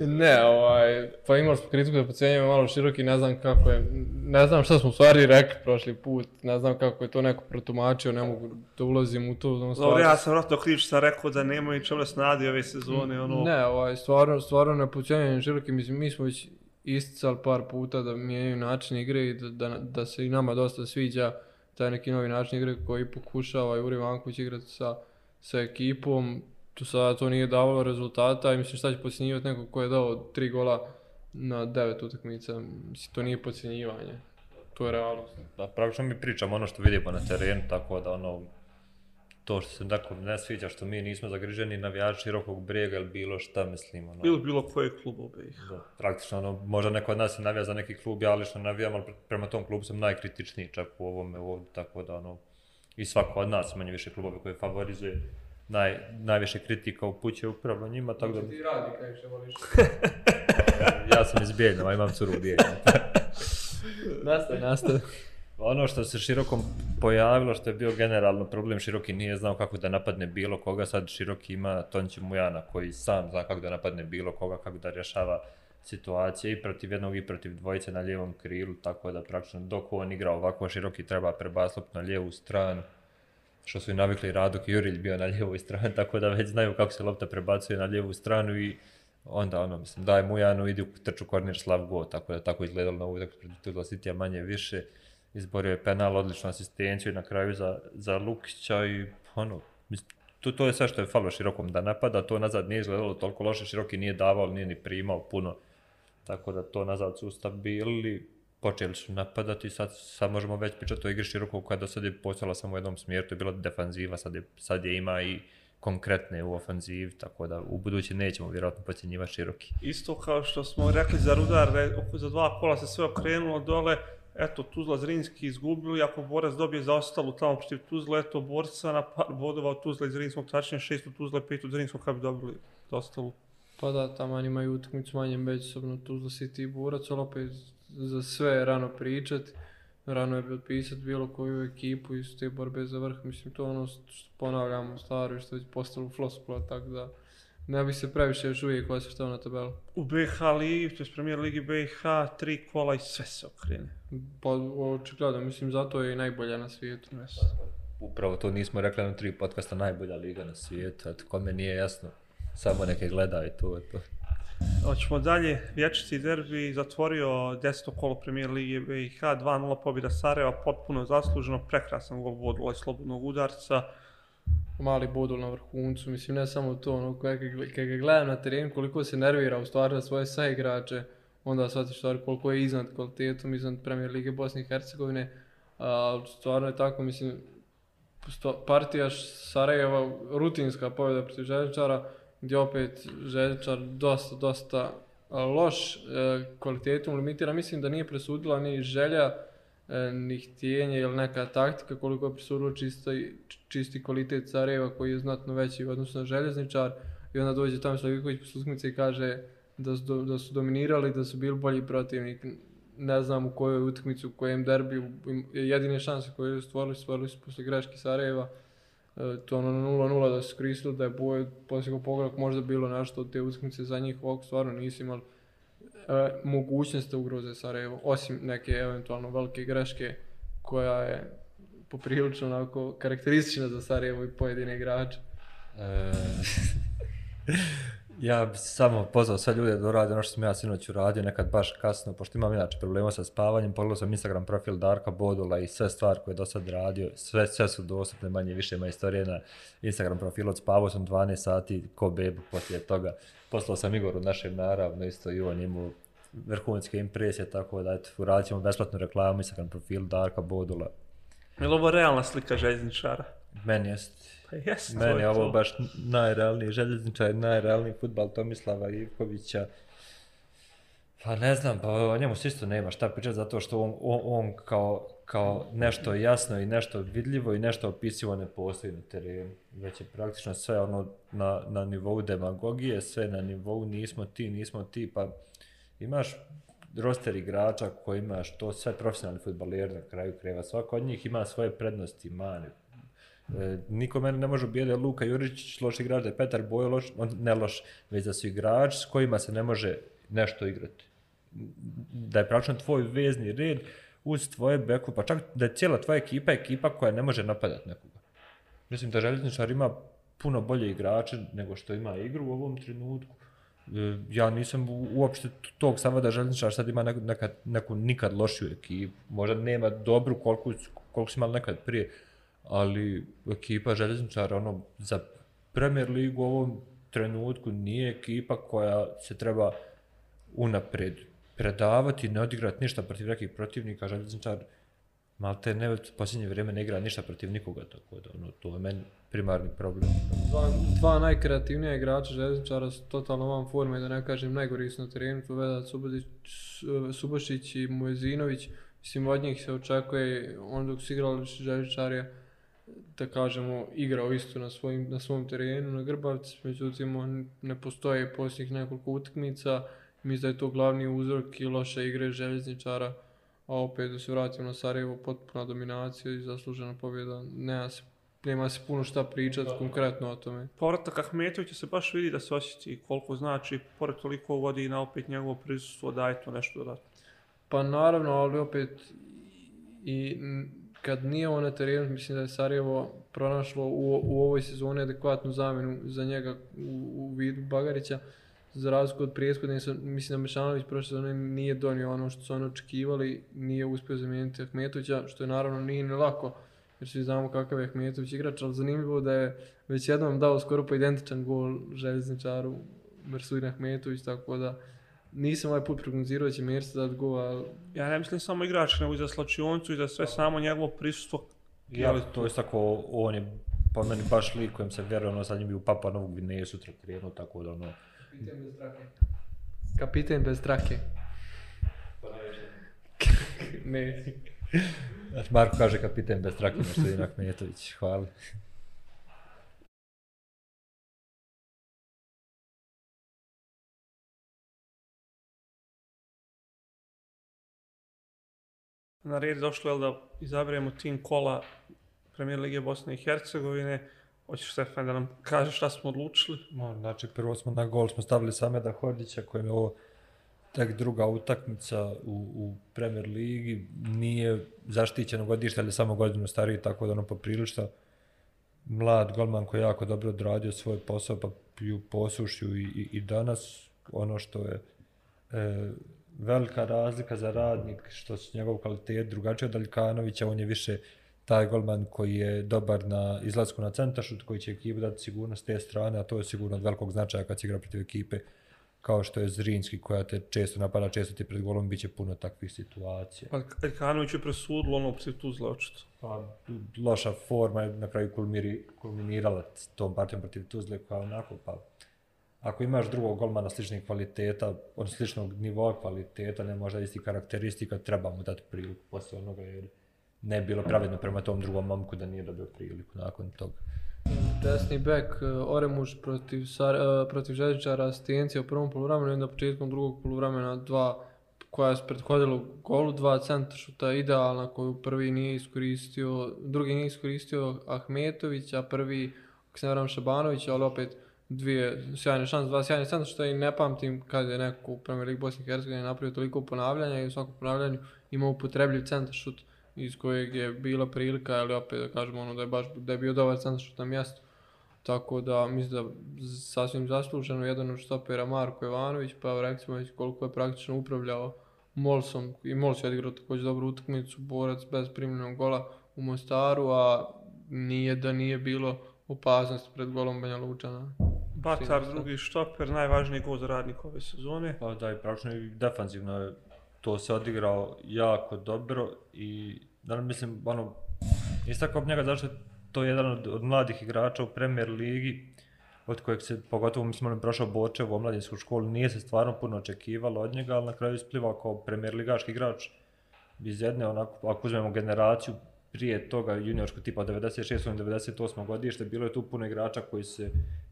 ne, ovaj, pa imali smo kritiku da pocijenjamo malo široki, ne znam kako je, ne znam šta smo u stvari rekli prošli put, ne znam kako je to neko protumačio, ne mogu da ulazim u to. ono, Dobro, ja sam vratno kriv što sam rekao da nemaju čemu da se nadi ove sezone, ono... Ne, ovaj, stvarno, stvarno ne pocijenjam široki, mislim, mi smo već isticali par puta da mijenjaju način igre i da, da, da se i nama dosta sviđa taj neki novi način igre koji pokušava Juri Vanković igrati sa, sa ekipom. Tu sada to nije davalo rezultata i mislim šta će podcjenjivati neko ko je dao tri gola na devet utakmica. Mislim, to nije podcjenjivanje. To je realnost. Da, praktično mi pričamo ono što vidimo na terenu, tako da ono, to što se tako ne sviđa, što mi nismo zagriženi navijači širokog brega ili bilo šta, mislim, ono, Bilo bilo koji klub u BiH. da, praktično, ono, možda neko od nas je navija za neki klub, ja lično navijam, ali pre- prema tom klubu sam najkritičniji čak u ovome ovdje, tako da, ono, i svako od nas, manje više klubove koje favorizuje, naj, najviše kritika upućuje upravo njima, tako da, Ti radi kaj še voliš. ja sam iz Bijeljnova, imam curu u Bijeljnova. nastav, nastav. Ono što se širokom pojavilo, što je bio generalno problem, Široki nije znao kako da napadne bilo koga, sad Široki ima Tonči Mujana koji sam zna kako da napadne bilo koga, kako da rješava situacije i protiv jednog i protiv dvojice na lijevom krilu, tako da praktično dok on igra ovako Široki treba prebaslop na lijevu stranu, što su i navikli Radok i Jurilj bio na lijevoj strani, tako da već znaju kako se lopta prebacuje na lijevu stranu i onda ono, mislim, daj Mujanu, idi u trču kornir slav go, tako da tako izgledalo na ovu utakmicu protiv Tuzla City, manje više izborio je penal, odličnu asistenciju i na kraju za, za Lukića i ono, mislim, to, to je sve što je falo širokom da napada, to nazad nije izgledalo toliko loše, široki nije davao, nije ni primao puno, tako da to nazad su stabilili, počeli su napadati, sad, sad možemo već pričati o igri širokog do sad je postala samo u jednom smjeru, to je bila defanziva, sad je, sad je ima i konkretne u ofanzivi, tako da u budući nećemo vjerojatno pocijenjivati široki. Isto kao što smo rekli za Rudar, oko za dva kola se sve okrenulo dole, eto Tuzla Zrinski izgubili, ako Borac dobije za ostalu tamo protiv Tuzla, eto Borca na par bodova od Tuzla i Zrinskog, tačnije šest od Tuzla pet od Zrinskog, kada bi dobili za ostalu. Pa da, tamo imaju utakmicu manje međusobno Tuzla City i Borac, ali opet za sve je rano pričat. Rano je potpisat bilo koju ekipu iz te borbe za vrh. Mislim, to ono što ponavljamo staro što je postalo floskula, tako da ne bi se previše još uvijek osvrtao na tabelu. U BiH ligi, to je premier ligi BiH, tri kola i sve se okrene. Pa očigledno, mislim, zato je i najbolja na svijetu. Yes. Upravo to nismo rekli na tri podcasta, najbolja liga na svijetu, eto, kome nije jasno, samo neke gleda i to je to. Hoćemo dalje, vječici derbi zatvorio deseto kolo premier lige BiH, 2-0 pobjeda Sarajeva, potpuno zasluženo, prekrasan gol Vodula iz slobodnog udarca. Mali bodul na vrhuncu, mislim, ne samo to, ono, kada ga, kad ga gledam na terenu, koliko se nervira u stvari za svoje saigrače, onda shvatiš stvari koliko je iznad kvalitetom, iznad Premier Lige Bosne i Hercegovine, a stvarno je tako, mislim, sto, partija Sarajeva, rutinska pobjeda protiv Željčara, gdje opet Željčar dosta, dosta loš e, kvalitetom limitira, Mislim da nije presudila ni želja, E, ni htijenje ili neka taktika koliko je presudilo čisto, čisti kvalitet Sarajeva koji je znatno veći u odnosu na željezničar i onda dođe tamo Slaviković posle utakmice i kaže da su, do- da su dominirali, da su bili bolji protivnik. Ne znam u kojoj utakmici, u kojem derbiju, jedine šanse koje su stvorili, stvorili su posle greške Sarajeva. E, to ono 0-0 da su koristili, da je boje poslije pogledak možda bilo nešto od te utakmice za njih, ovako stvarno nisu imali e, mogućnost da ugroze Sarajevo, osim neke eventualno velike greške koja je poprilično onako karakteristična za Sarajevo i pojedine igrače. E, ja bi samo pozvao sve ljude da urade ono što sam ja sinoć uradio, nekad baš kasno, pošto imam inače problema sa spavanjem, pogledao sam Instagram profil Darka Bodula i sve stvari koje je do sad radio, sve, sve su dostupne manje više ima istorije na Instagram profilu, odspavao sam 12 sati ko bebu poslije toga. Poslao sam Igoru našem naravno, isto i on imao vrhunske impresije, tako da eto, uradit ćemo besplatnu reklamu Instagram profilu Darka Bodula. Je li ovo realna slika željezničara? Meni jest Pa jest, Meni je ovo to. baš najrealniji željezničar, najrealniji futbal Tomislava Ivkovića. Pa ne znam, pa o njemu se isto nema šta pričati zato što on, on, on kao, kao nešto jasno i nešto vidljivo i nešto opisivo ne postoji na terenu. Već je praktično sve ono na, na nivou demagogije, sve na nivou nismo ti, nismo ti, pa imaš roster igrača koji imaš to sve profesionalni futbaleri na kraju kreva. Svako od njih ima svoje prednosti, mane, E, niko mene ne može ubijeti da je Luka Juričić loš igrač, da je Petar Bojo loš, on ne loš, već da su igrač s kojima se ne može nešto igrati. Da je praktično tvoj vezni red uz tvoje beku, pa čak da je cijela tvoja ekipa ekipa koja ne može napadati nekoga. Mislim da željezničar ima puno bolje igrače nego što ima igru u ovom trenutku. E, ja nisam uopšte tog stava da željezničar sad ima neka, neku nikad lošiju ekipu. Možda nema dobru koliko, koliko su imali nekad prije, ali ekipa željezničara ono, za Premier ligu u ovom trenutku nije ekipa koja se treba unaprediti predavati, ne odigrati ništa protiv nekih protivnika, željezničar malte ne u posljednje vrijeme ne igra ništa protiv nikoga, tako da ono, to je meni primarni problem. Dva, dva najkreativnija igrača željezničara su totalno van forme, da ne kažem najgori su na terenu, to Vedat Subotić, Subošić i Mojezinović. Mislim, od njih se očekuje, on dok su igrali željezničar je, da kažemo, igrao isto na, svojim, na svom terenu, na Grbavci, međutim, on ne postoje posljednjih nekoliko utakmica. Mislim da je to glavni uzrok i loše igre željezničara, a opet da se vratimo na Sarajevo, potpuna dominacija i zaslužena pobjeda. Nema se, nema se puno šta pričati konkretno o tome. Povratak Ahmetovića se baš vidi da se osjeti koliko znači, pored toliko vodi na opet njegovo prisustvo, daje to nešto dodatno. Pa naravno, ali opet i kad nije on na terenu, mislim da je Sarajevo pronašlo u, u ovoj sezoni adekvatnu zamjenu za njega u, u vidu Bagarića. Za razliku od prijeskodne, sam- mislim da Mešanović prošle sezone nije donio ono što su oni očekivali, nije uspio zamijeniti Ahmetovića, što je naravno nije ni lako, jer svi znamo kakav je Ahmetović igrač, ali zanimljivo da je već jednom dao skoro pa identičan gol željezničaru Mersuin Ahmetović, tako da nisam ovaj put prognozirao da će Mersa dati gol, ali Ja ne mislim samo igrač, nego i za slačioncu i za sve samo njegovo prisustvo. Ja, to je tako, on je po meni baš lik kojem se vjeruje, ono sad njim bi u Papa Novu Gvineju sutra krenuo, tako da ono, Kapiten bez trake. ne. Znači, Marko kaže kapiten bez trake, nešto je Ahmetović, hvala. Na red došlo je da izaberemo tim kola Premier Lige Bosne i Hercegovine. Hoćeš Stefan da nam kaže šta smo odlučili? No, znači, prvo smo na gol smo stavili Sameda Hordića, kojem je ovo tek druga utakmica u, u Premier ligi, nije zaštićeno godište, ali samo godinu stariji, tako da ono poprilično mlad golman koji je jako dobro odradio svoj posao, pa ju posušju i, i, i danas ono što je e, velika razlika za radnik, što su njegov kvalitet drugačiji od Aljkanovića, on je više taj golman koji je dobar na izlasku na centaršut, koji će ekipu dati sigurnost s te strane, a to je sigurno od velikog značaja kad se igra protiv ekipe kao što je Zrinski koja te često napada, često ti pred golom biće puno takvih situacija. Pa Elkanović je presudilo ono protiv Tuzle, očito. Pa, loša forma je na kraju kulmiri, kulminirala tom partijom protiv Tuzle koja onako, pa ako imaš drugog golmana sličnih kvaliteta, od sličnog nivoa kvaliteta, ne možda isti karakteristika, treba mu dati priliku poslije onoga, jer ne bilo pravedno prema tom drugom momku da nije dobio priliku nakon toga. Desni bek e, Oremuš protiv, Sar, e, protiv Žeđičara, Stijencija u prvom poluvremenu i onda početkom drugog poluvremena dva koja je prethodila golu, dva centra šuta idealna koju prvi nije iskoristio, drugi nije iskoristio Ahmetović, a prvi, ako se ne vram, Šabanović, ali opet dvije sjajne šanse, dva sjajne centra što i ne pamtim kad je neko u Premier League Bosne i Hercegovine napravio toliko ponavljanja i u svakom ponavljanju imao upotrebljiv centar šut iz kojeg je bila prilika, ali opet da kažemo ono da je baš da je bio dobar centar šut na mjestu. Tako da mislim da sasvim zasluženo jedan od štopera Marko Ivanović, pa recimo koliko je praktično upravljao Molsom i Mols je odigrao također dobru utakmicu, borac bez primljenog gola u Mostaru, a nije da nije bilo opasnost pred golom Banja Lučana. Bacar, drugi štoper, najvažniji gol za radnik ove sezone. Pa da, i praktično i defanzivno je to se odigrao jako dobro i da mislim, ono, istakao njega zašto je to jedan od, od mladih igrača u Premier Ligi, od kojeg se, pogotovo mislim, on je prošao Boče u omladinsku školu, nije se stvarno puno očekivalo od njega, ali na kraju isplivao kao Premier Ligaški igrač iz jedne, onako, ako uzmemo generaciju prije toga juniorsko tipa 96. 98. godište, bilo je tu puno igrača koji se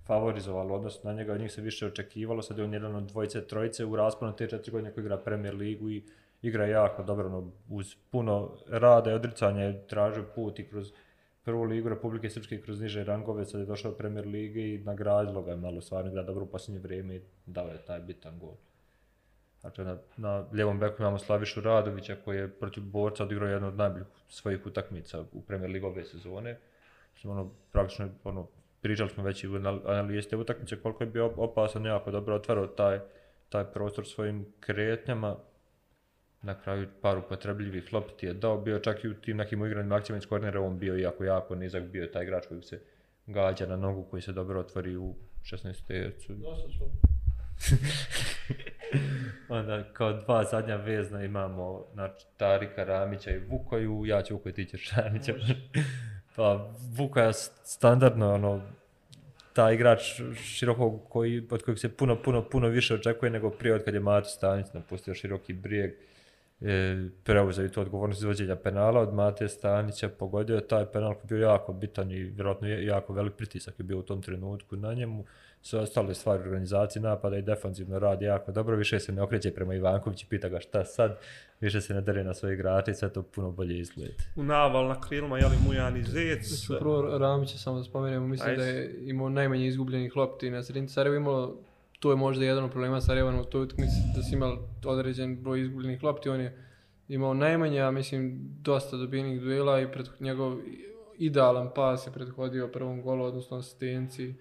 favorizovalo, odnosno na njega od njih se više očekivalo, sad je on jedan od dvojice, trojice u rasponu te četiri godine koji igra Premier Ligu i igra jako dobro, no, uz puno rada i odricanja je tražio put i kroz prvu ligu Republike Srpske kroz niže rangove, sad je došao Premier Lige i nagradilo ga je malo, stvarno igra dobro u posljednje vrijeme i dao je taj bitan gol. Znači, na, na ljevom beku imamo Slavišu Radovića koji je protiv borca odigrao jednu od najboljih svojih utakmica u Premier Ligu ove sezone. Znači, ono, praktično, ono, pričali smo već i u analizi te utakmice koliko je bio opasan, jako dobro otvarao taj, taj prostor svojim kretnjama. Na kraju par upotrebljivih lopti je dao, bio čak i u tim nekim igranim akcijama iz kornera, on bio jako, jako nizak, bio je taj igrač koji se gađa na nogu koji se dobro otvori u 16. tercu. Onda kao dva zadnja vezna imamo znači, Tarika Ramića i Vukoju, ja ću Vukoju, ti ćeš Ramića pa Vuka je standardno ono, taj igrač širokog koji, od kojeg se puno, puno, puno više očekuje nego prije od kad je Mato Stanić napustio široki brijeg e, preuzeo i to odgovornost izvođenja penala od Mate Stanića, pogodio je taj penal koji je bio jako bitan i vjerojatno jako velik pritisak je bio u tom trenutku na njemu. Sve ostale stvari organizacije napada i defanzivno radi jako dobro, više se ne okreće prema Ivankoviću, pita ga šta sad, više se ne dere na svoje igrače i sve to puno bolje izgleda. U naval na krilima, jeli Mujan i Zec. Prvo Ramića samo da spomenemo, mislim Ajde. da je imao najmanje izgubljenih lopti na sredini Sarajevo imalo to je možda jedan od problema Sarajeva u toj utakmici da si imao određen broj izgubljenih lopti, on je imao najmanje, a mislim dosta dobijenih duela i pred njegov idealan pas je prethodio prvom golu, odnosno asistenciji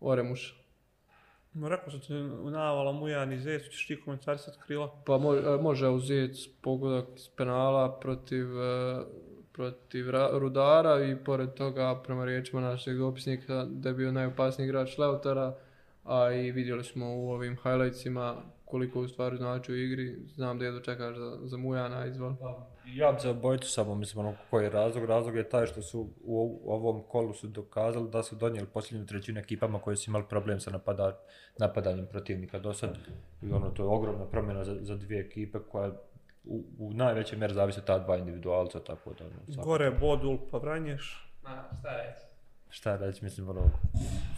Oremuša. No, rekao sam ti navala Mujan i Zec, ćeš ti komentarisati krila? Pa može, može u Zec pogodak iz penala protiv, e, protiv Rudara i pored toga, prema riječima našeg dopisnika, da je bio najopasniji igrač Leutara, a i vidjeli smo u ovim highlightsima koliko u stvari znači u igri. Znam da je dočekaš za, za Mujana, izvoli. Pa, ja bi za obojicu samo, mislim, ono, koji je razlog? Razlog je taj što su u, ovom kolu su dokazali da su donijeli posljednju trećinu ekipama koji su imali problem sa napada, napadanjem protivnika do sad. I ono, to je ogromna promjena za, za dvije ekipe koja u, u najvećoj mjeri zavisi ta dva individualca, tako da... Ono, Gore Bodul, pa Vranješ. Ma, šta reći? Šta reći, mislim, ono,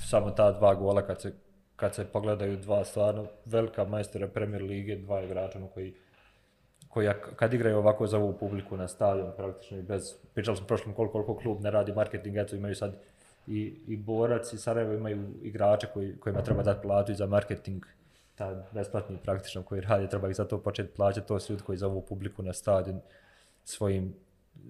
samo ta dva gola kad se kad se pogledaju dva stvarno velika majstora Premier Lige, dva igrača ono koji koja kad igraju ovako za ovu publiku na stadion praktično i bez, pričali smo prošlom koliko, koliko klub ne radi marketing, eto imaju sad i, i Borac i Sarajevo imaju igrače koji, kojima treba dati platu i za marketing, ta besplatni praktično koji radi, treba ih za to početi plaćati, to su ljudi koji za ovu publiku na stadion svojim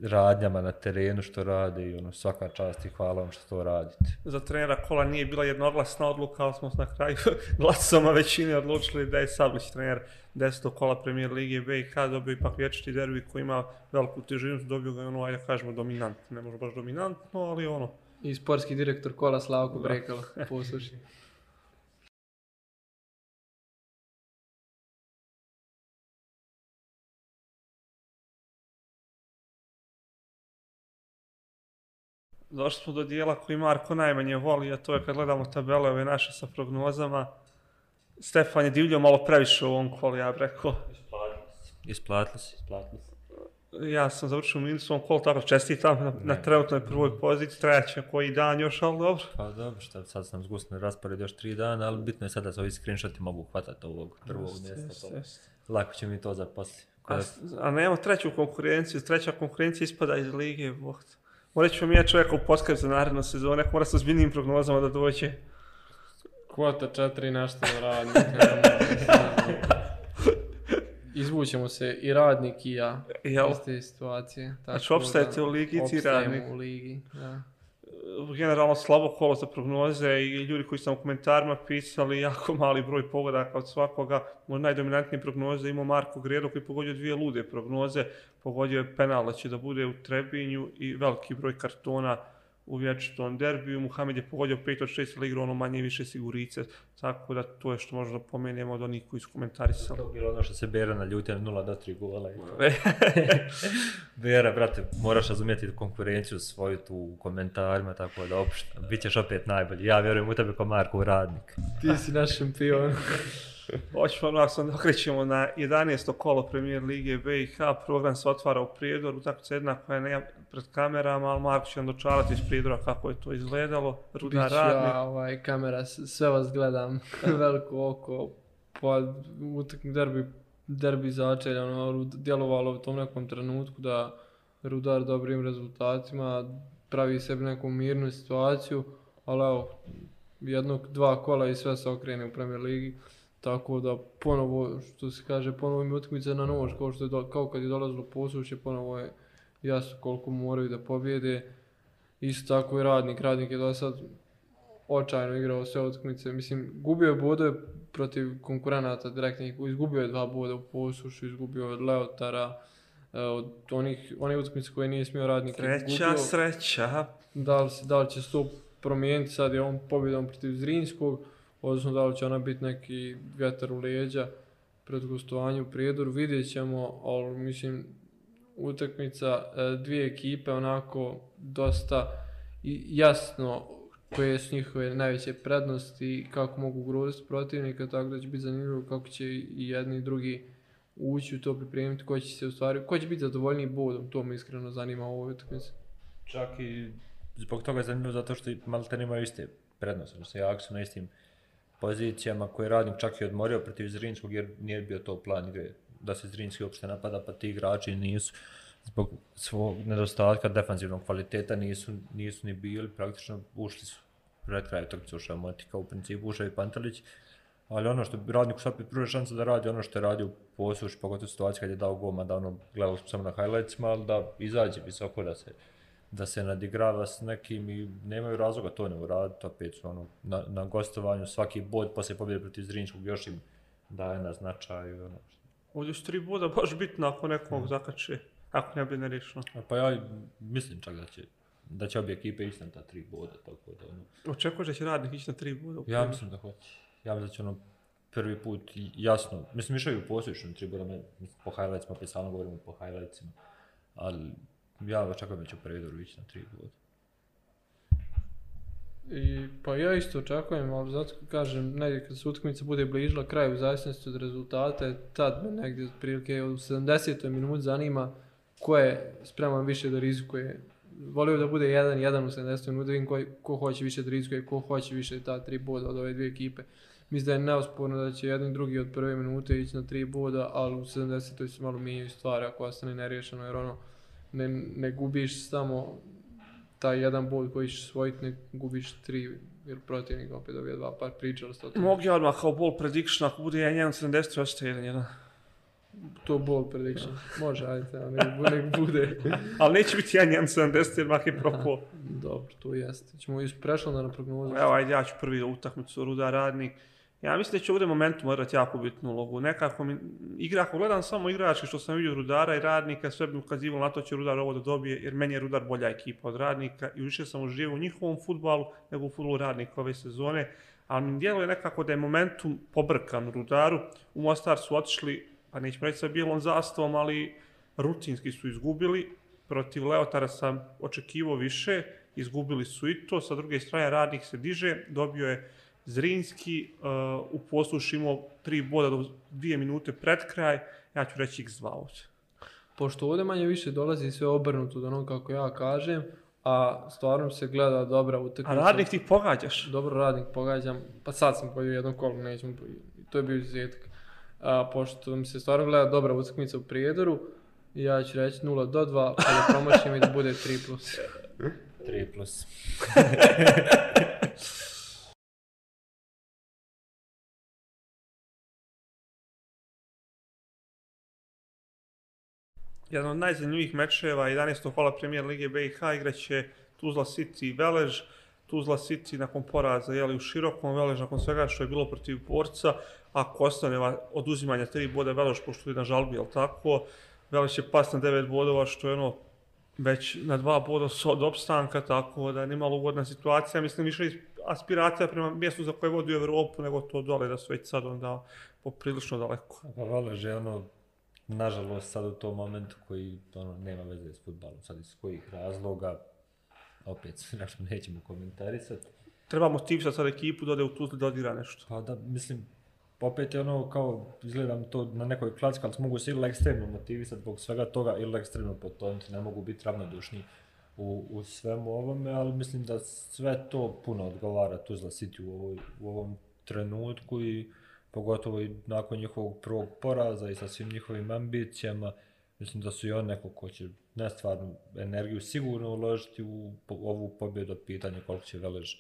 radnjama na terenu što rade i ono svaka čast i hvala vam što to radite. Za trenera kola nije bila jednoglasna odluka, ali smo na kraju glasoma većine odlučili da je Sablić trener deseto kola premijer Lige BiH, dobio ipak vječiti derbi koji ima veliku težinu, dobio ga ono, ajde kažemo, dominantno, ne može baš dominantno, ali ono. I sportski direktor kola Slavko Brekalo, posluši. došli smo do dijela koji Marko najmanje voli, a to je kad gledamo tabele ove naše sa prognozama. Stefan je divljio malo previše u ovom kolu, ja bih rekao. Isplatili se, isplatili se. Ja sam završio u minusu ovom kolu, tako čestitam na, na Ne. trenutnoj prvoj poziciji, treće koji dan još, ali dobro. Pa dobro, šta, sad sam zgusno raspored još tri dana, ali bitno je sad da se ovi screenshoti mogu hvatati ovog prvog Jeste, mjesta. jeste, pa jeste. Lako će mi to zaposliti. A, a nemamo treću konkurenciju, treća konkurencija ispada iz lige, boh. Morat ćemo mi ja čovjeka u podcast za narednu sezonu, neko mora sa zbiljnim prognozama da dođe. Kvota četiri nešto radi. Izvućemo se i radnik i ja Jel? iz te situacije. Znači, tako opstajete da u ligi, ti radnik. u ligi, da generalno slabo kolo za prognoze i ljudi koji su nam u komentarima pisali jako mali broj pogodaka od svakoga. Možda najdominantnije prognoze imao Marko Gredo koji pogodio dvije lude prognoze. Pogodio je penal da će da bude u Trebinju i veliki broj kartona u vječitom derbiju. Muhamed je pogodio 5 od 6 ili igrao ono manje i više sigurice. Tako da to je što možda pomenemo od onih koji su komentarisali. To je bilo ono što se Bera naljutio na 0 do 3 gola. i to. Bera, brate, moraš razumjeti konkurenciju svoju tu u komentarima, tako da opšta. Bićeš opet najbolji. Ja vjerujem u tebe kao Marko radnik. Ti si naš šampion. Hoćemo odmah se onda okrećemo na 11. kolo premijer Lige BiH. Program se otvara u Prijedoru, utakmica jedna koja je ne pred kamerama, ali Marko će nam dočarati iz Prijedora kako je to izgledalo. Biću radnik. ja, ovaj, kamera, sve vas gledam, veliko oko, pa utakmi derbi, derbi začelja, ono, djelovalo u tom nekom trenutku da Rudar dobrim rezultatima pravi sebi neku mirnu situaciju, ali evo, jednog, dva kola i sve se okrene u Premier Ligi, tako da ponovo, što se kaže, ponovo im utakmice na nož, kao, što je do, kao kad je dolazilo posuće, ponovo je jasno koliko moraju da pobjede. Isto tako i radnik, radnik je do sad očajno igrao sve utakmice. Mislim, gubio je bodove protiv konkurenata direktnih, izgubio je dva boda u posušu, izgubio je od Leotara, e, od onih, onih utakmice koje nije smio radnik. Sreća, sreća. Da li, se, da li će se to promijeniti, sad je on pobjedom protiv Zrinskog, odnosno da li će ona biti neki vjetar u leđa pred gostovanjem u Prijedoru, vidjet ćemo, ali mislim, utakmica e, dvije ekipe onako dosta i- jasno koje su njihove najveće prednosti i kako mogu ugroziti protivnika, tako da će biti zanimljivo kako će i jedni i drugi ući u to pripremiti, ko će se u stvari, ko će biti zadovoljniji bodom, to me iskreno zanima u ovoj utakmici. Čak i zbog toga je zanimljivo zato što Malten imaju iste prednosti, odnosno jak su na istim pozicijama koje je radnik čak i odmorio protiv Zrinskog jer nije bio to plan igre da se Zrinski uopšte napada pa ti igrači nisu zbog svog nedostatka defanzivnog kvaliteta nisu, nisu ni bili, praktično ušli su pred kraj utakmice ušao Motika, u principu ušao i Pantelić, ali ono što radnik radniku sad pruža šansa da radi ono što je radio posuš, pogotovo situacija kad je dao gol, da ono gledao smo samo na highlightsima, ali da izađe visoko, da se da se nadigrava s nekim i nemaju razloga to ne uraditi, opet su ono, na, na gostovanju svaki bod poslije pobjede protiv Zrinčkog još im daje na značaju. Ono. Ovdje su tri boda baš bitno ako nekog zakače, ako ne bi ne. A Pa ja mislim čak da će da će obje ekipe ići na ta tri boda, tako da ono. Očekuješ da će radnik ići na tri boda? Ja mislim da hoće. Ja mislim da će ono prvi put jasno, mislim išao i u posljedšnju tri boda, me- po highlightsima, opet govorimo po highlightsima, ali ja očekujem da će u ići na tri boda. I, pa ja isto očekujem, ali zato kažem, negdje kad se utakmica bude bližila kraju, u zavisnosti od rezultata, tad me negdje otprilike u 70. minuti zanima ko je spreman više da rizikuje. Volio da bude 1-1 u 70. minuti, da vidim ko, ko hoće više da rizikuje, ko hoće više ta tri boda od ove dvije ekipe. Mislim da je neosporno da će jedan i drugi od prve minute ići na tri boda, ali u 70. se malo mijenjaju stvari ako ostane neriješeno, jer ono, ne, ne gubiš samo taj jedan bod koji ćeš osvojiti, ne gubiš tri, jer protivnik opet dobije dva, pa pričali ste o tome. Mogu ja odmah kao ball prediction, ako bude 1-1 70, ostaje 1-1. To ball prediction. Može, ajde, evo, nek, nek bude. Ali neće biti 1-1 70 jer mak je propao. Dobro, to jeste. Ćemo iz prešlo na prognozu. Evo, ajde, ja ću prvi utakmicu Ruda Radnik. Ja mislim da će ovdje momentum odigrati jako bitnu ulogu. Nekako mi, igra, ako gledam samo igrački što sam vidio Rudara i Radnika, sve bi ukazivalo na to će Rudar ovo da dobije, jer meni je Rudar bolja ekipa od Radnika i više sam uživao u njihovom futbalu nego u futbolu Radnika ove sezone. Ali mi djeluje nekako da je momentum pobrkan Rudaru. U Mostar su otišli, pa nećemo reći sa bijelom zastavom, ali rutinski su izgubili. Protiv Leotara sam očekivao više, izgubili su i to. Sa druge strane, Radnik se diže, dobio je Zrinski uh, u poslušu imao tri boda do dvije minute pred kraj, ja ću reći x2 ovdje. Pošto ovdje manje više dolazi sve obrnuto od onog kako ja kažem, a stvarno se gleda dobra utakmica. A radnik ti pogađaš? Dobro radnik pogađam, pa sad sam podio jednom kolu, nećemo, to je bio izuzetak. A, pošto mi se stvarno gleda dobra utakmica u Prijedoru, ja ću reći 0 do 2, pa da promašim i da bude 3 plus. 3 plus. Jedan od najzanimljivih mečeva 11. kola premijer Lige BiH igraće Tuzla City i Velež. Tuzla City nakon poraza jeli, u širokom, Velež nakon svega što je bilo protiv borca, ako ostane oduzimanja tri boda Velež pošto je na žalbi, jel tako, Velež će pas na devet bodova što je ono već na dva boda od opstanka, tako da je nimalo ugodna situacija. Mislim, više aspiracija prema mjestu za koje vodi u Evropu, nego to dole da su već sad onda poprilično daleko. Pa Velež je ono nažalost sad u tom momentu koji ono, nema veze s futbalom, sad iz kojih razloga, opet nešto nećemo komentarisati. Treba motivisati sad ekipu da ode u Tuzli da odigra nešto. Pa da, mislim, opet je ono kao, izgledam to na nekoj klacki, ali mogu se ili ekstremno motivisati zbog svega toga ili ekstremno potoniti, ne mogu biti ravnodušni u, u svemu ovome, ali mislim da sve to puno odgovara Tuzla City u, ovoj, u ovom trenutku i pogotovo i nakon njihovog prvog poraza i sa svim njihovim ambicijama, mislim da su i on neko ko će nestvarnu energiju sigurno uložiti u ovu pobjedu, pitanje koliko će Velež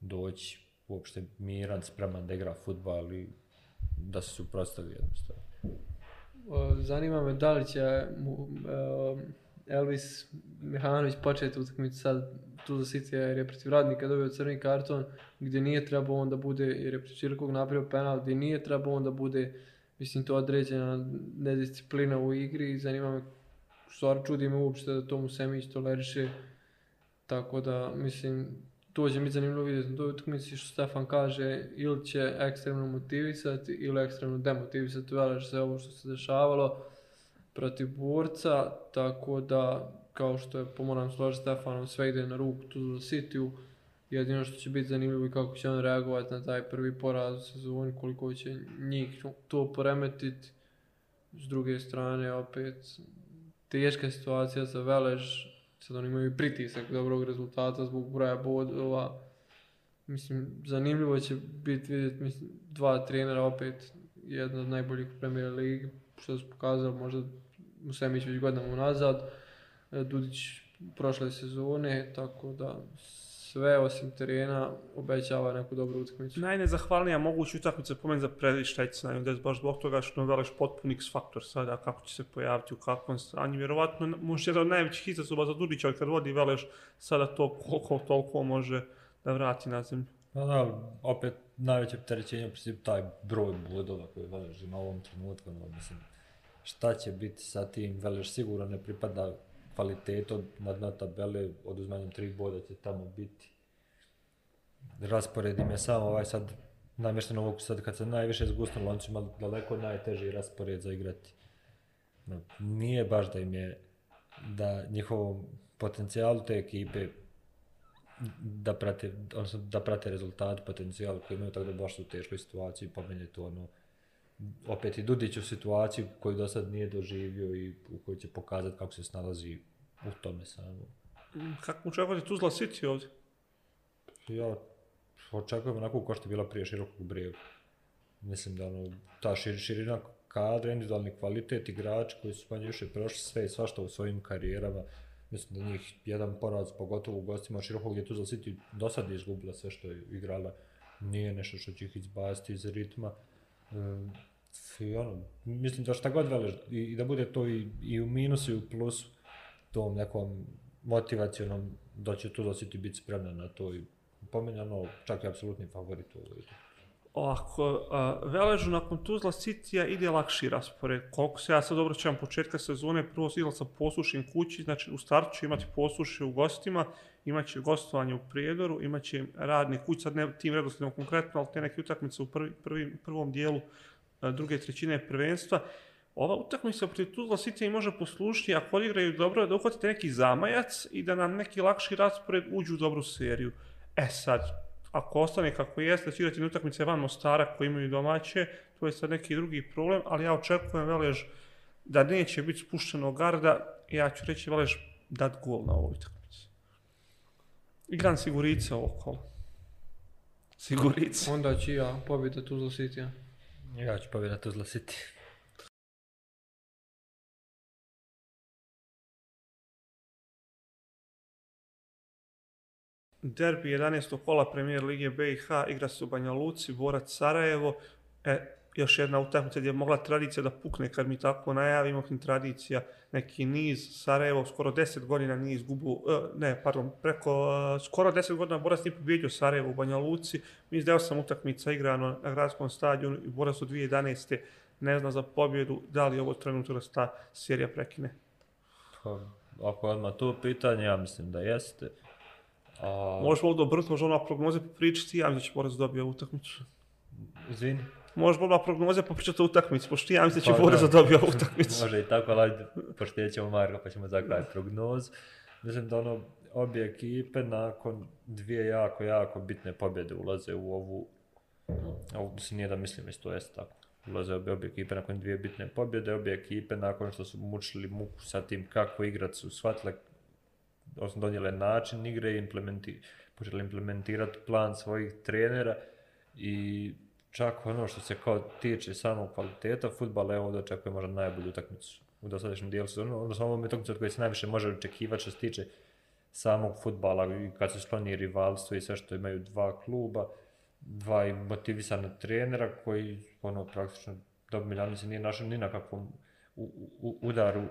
doći uopšte miran, spreman da igra futbal i da se suprostavi jednostavno. Zanima me da li će mu, e, Elvis Mihanović početi utakmicu sad tu City jer je protiv radnika dobio crni karton gdje nije trebao on da bude jer je protiv Čirkog napravio penal gdje nije trebao on da bude mislim to određena nedisciplina u igri i zanima me stvar čudi me uopšte da tomu Semić toleriše tako da mislim to će mi zanimljivo vidjeti na toj utakmici što Stefan kaže ili će ekstremno motivisati ili ekstremno demotivisati velež sve ovo što se dešavalo protiv borca, tako da, kao što je pa pomoram složiti Stefanom, sve ide na ruku tu za City-u. Jedino što će biti zanimljivo i kako će on reagovati na taj prvi poraz u sezoni, koliko će njih to poremetiti. S druge strane, opet, teška situacija za Velež, sad oni imaju pritisak dobrog rezultata zbog broja bodova. Mislim, zanimljivo će biti vidjeti mislim, dva trenera opet, jedna od najboljih u Premier Ligi, što su pokazali možda Musemić već godinama unazad, nazad Dudić prošle sezone, tako da sve osim terena obećava neku dobru utakmicu. Najnezahvalnija moguća utakmica po meni za Predištejca, da je baš zbog toga što Noveliš potpuni X-faktor sada, kako će se pojaviti, u kakvom stanju. Vjerovatno, može jedan od najvećih izazova za Dudića, kad vodi Veleš, sada to koliko toliko može da vrati na zemlju. Pa da, opet najveće opterećenje je taj broj bodova koji Veleš ima u ovom trenutku, no, mislim, šta će biti sa tim, veliš sigurno ne pripada kvalitetu na dna tabele, oduzmanjem tri boda će tamo biti. Raspored im je samo ovaj sad namješteno ovog sad kad se najviše zgusnulo, on će imati daleko najteži raspored za igrati. No, nije baš da im je da njihovom potencijalu te ekipe da prate, odnosno da prate rezultat, potencijal koji imaju, tako da baš su u teškoj situaciji, pa meni to ono, opet i Dudić u situaciju koju do sad nije doživio i u kojoj će pokazati kako se snalazi u tome samo. Kako očekujete Tuzla City ovdje? Ja očekujem onako kao što je bila prije širokog brega. Mislim da ono, ta šir, širina kadra, individualni kvalitet igrač koji su manje više prošli sve i svašta u svojim karijerama. Mislim da njih jedan poraz, pogotovo u gostima širokog gdje Tuzla City do sad je izgubila sve što je igrala. Nije nešto što će ih izbaciti iz ritma. E, I ono, mislim da šta god veliš, i, i da bude to i, i u minusu i u plusu, tom nekom motivacijonom, da će tu dositi biti spremna na to i pomenjano, čak i apsolutni favorit u ovoj Ovako, uh, Veležu nakon Tuzla Citya ide lakši raspored. Koliko se ja sad obraćam početka sezone, prvo igrao sa poslušim kući, znači u startu će imati posluše u gostima, imaće gostovanje u Prijedoru, imaće radni kuć, sad ne tim redosledom konkretno, ali te neke utakmice u prvi, prvi, prvom dijelu e, druge trećine prvenstva. Ova utakmica protiv Tuzla City može poslušiti ako odigraju dobro, da uhvatite neki zamajac i da nam neki lakši raspored uđu u dobru seriju. E sad, ako ostane kako jeste, da će igrati utakmice van Mostara koji imaju domaće, to je sad neki drugi problem, ali ja očekujem Velež da neće biti spušteno garda, ja ću reći Velež dat gol na ovoj utakmici. Igram Sigurica ovo kolo. Sigurica. Onda ću ja pobjeda Tuzla City. Ja ću pobjedat Tuzla City. Derbi 11. kola premijer Lige BiH igra se u Banja Luci, Borac Sarajevo. E, još jedna utakmica gdje je mogla tradicija da pukne kad mi tako najavimo, kim tradicija, neki niz, Sarajevo, skoro 10 godina nije izgubu, e, ne, pardon, preko, e, skoro 10 godina Borac nije pobjedio Sarajevo u Banja Luci, mi izdeo sam utakmica igrano na gradskom stadionu i Borac u 2011. ne zna za pobjedu, da li ovo trenutak da ta serija prekine? Pa, ako odmah to pitanje, ja mislim da jeste. A, Možeš malo dobro, može ona prognoze popričati, ja mislim da će Borac dobiti ovu utakmicu. izvini. Možeš odmah prognoze popričati o utakmici, pošto ja mislim da će Pa, Borac da. da dobije ovu utakmicu. Može i tako, ali pošto ćemo Marko, pa ćemo za kraj prognoz. Mislim da ono, obje ekipe nakon dvije jako, jako bitne pobjede ulaze u ovu, ovu mislim, nije da mislim, isto jest tako. Ulaze obje, obje ekipe nakon dvije bitne pobjede, obje ekipe nakon što su mučili muku sa tim kako igrat su shvatile, odnosno donijele način igre i implementi, počeli implementirati plan svojih trenera i čak ono što se kao tiče samog kvaliteta futbala, evo da očekuje možda najbolju utakmicu u dosadašnjem dijelu sezone, odnosno ovom utakmicu od koje se najviše može očekivati što se tiče samog futbala i kad se skloni rivalstvo i sve što imaju dva kluba, dva i motivisana trenera koji ono praktično Dob Miljanović se nije našao ni na kakvom u, u, udaru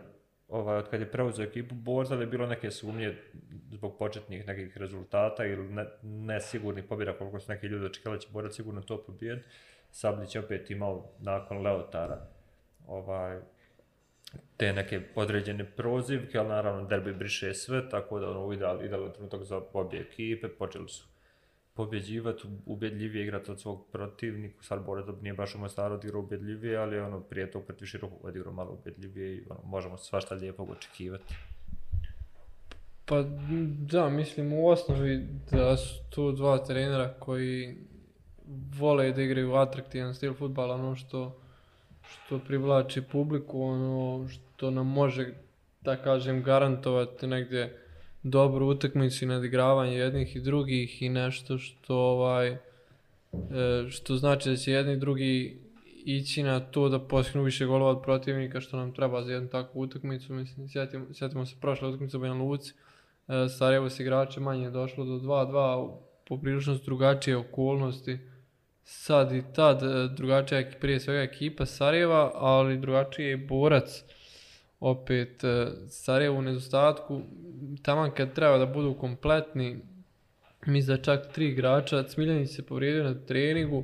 ovaj, od kad je preuzeo ekipu Borza, je bilo neke sumnje zbog početnih nekih rezultata ili ne, nesigurnih pobjeda koliko su neki ljudi očekali će Borac sigurno to pobijed. Sablić je opet imao nakon Leotara ovaj, te neke podređene prozivke, ali naravno derbi briše sve, tako da ono, ideal, idealan trenutak za obje ekipe, počeli su pobjeđivati, ubedljivije igrati od svog protivnika, sad Borac nije baš u Mostaru odigrao ubedljivije, ali ono, prije tog protiv širokog odigrao malo ubedljivije i ono, možemo svašta lijepog očekivati. Pa da, mislim u osnovi da su tu dva trenera koji vole da igraju atraktivan stil futbala, ono što, što privlači publiku, ono što nam može, da kažem, garantovati negdje dobru utakmicu i nadigravanje jednih i drugih i nešto što ovaj e, što znači da će jedni i drugi ići na to da postignu više golova od protivnika što nam treba za jednu takvu utakmicu. Mislim, sjetimo, sjetimo se prošle utakmice u Banja Luci. E, Sarajevo s igrače manje je došlo do 2-2, poprilično su drugačije okolnosti. Sad i tad e, drugačija je prije svega ekipa Sarajeva, ali drugačiji je i borac. Opet e, Sarajevo u nedostatku, taman kad treba da budu kompletni, mislim da čak tri igrača, Cmiljanić se povrijedio na treningu,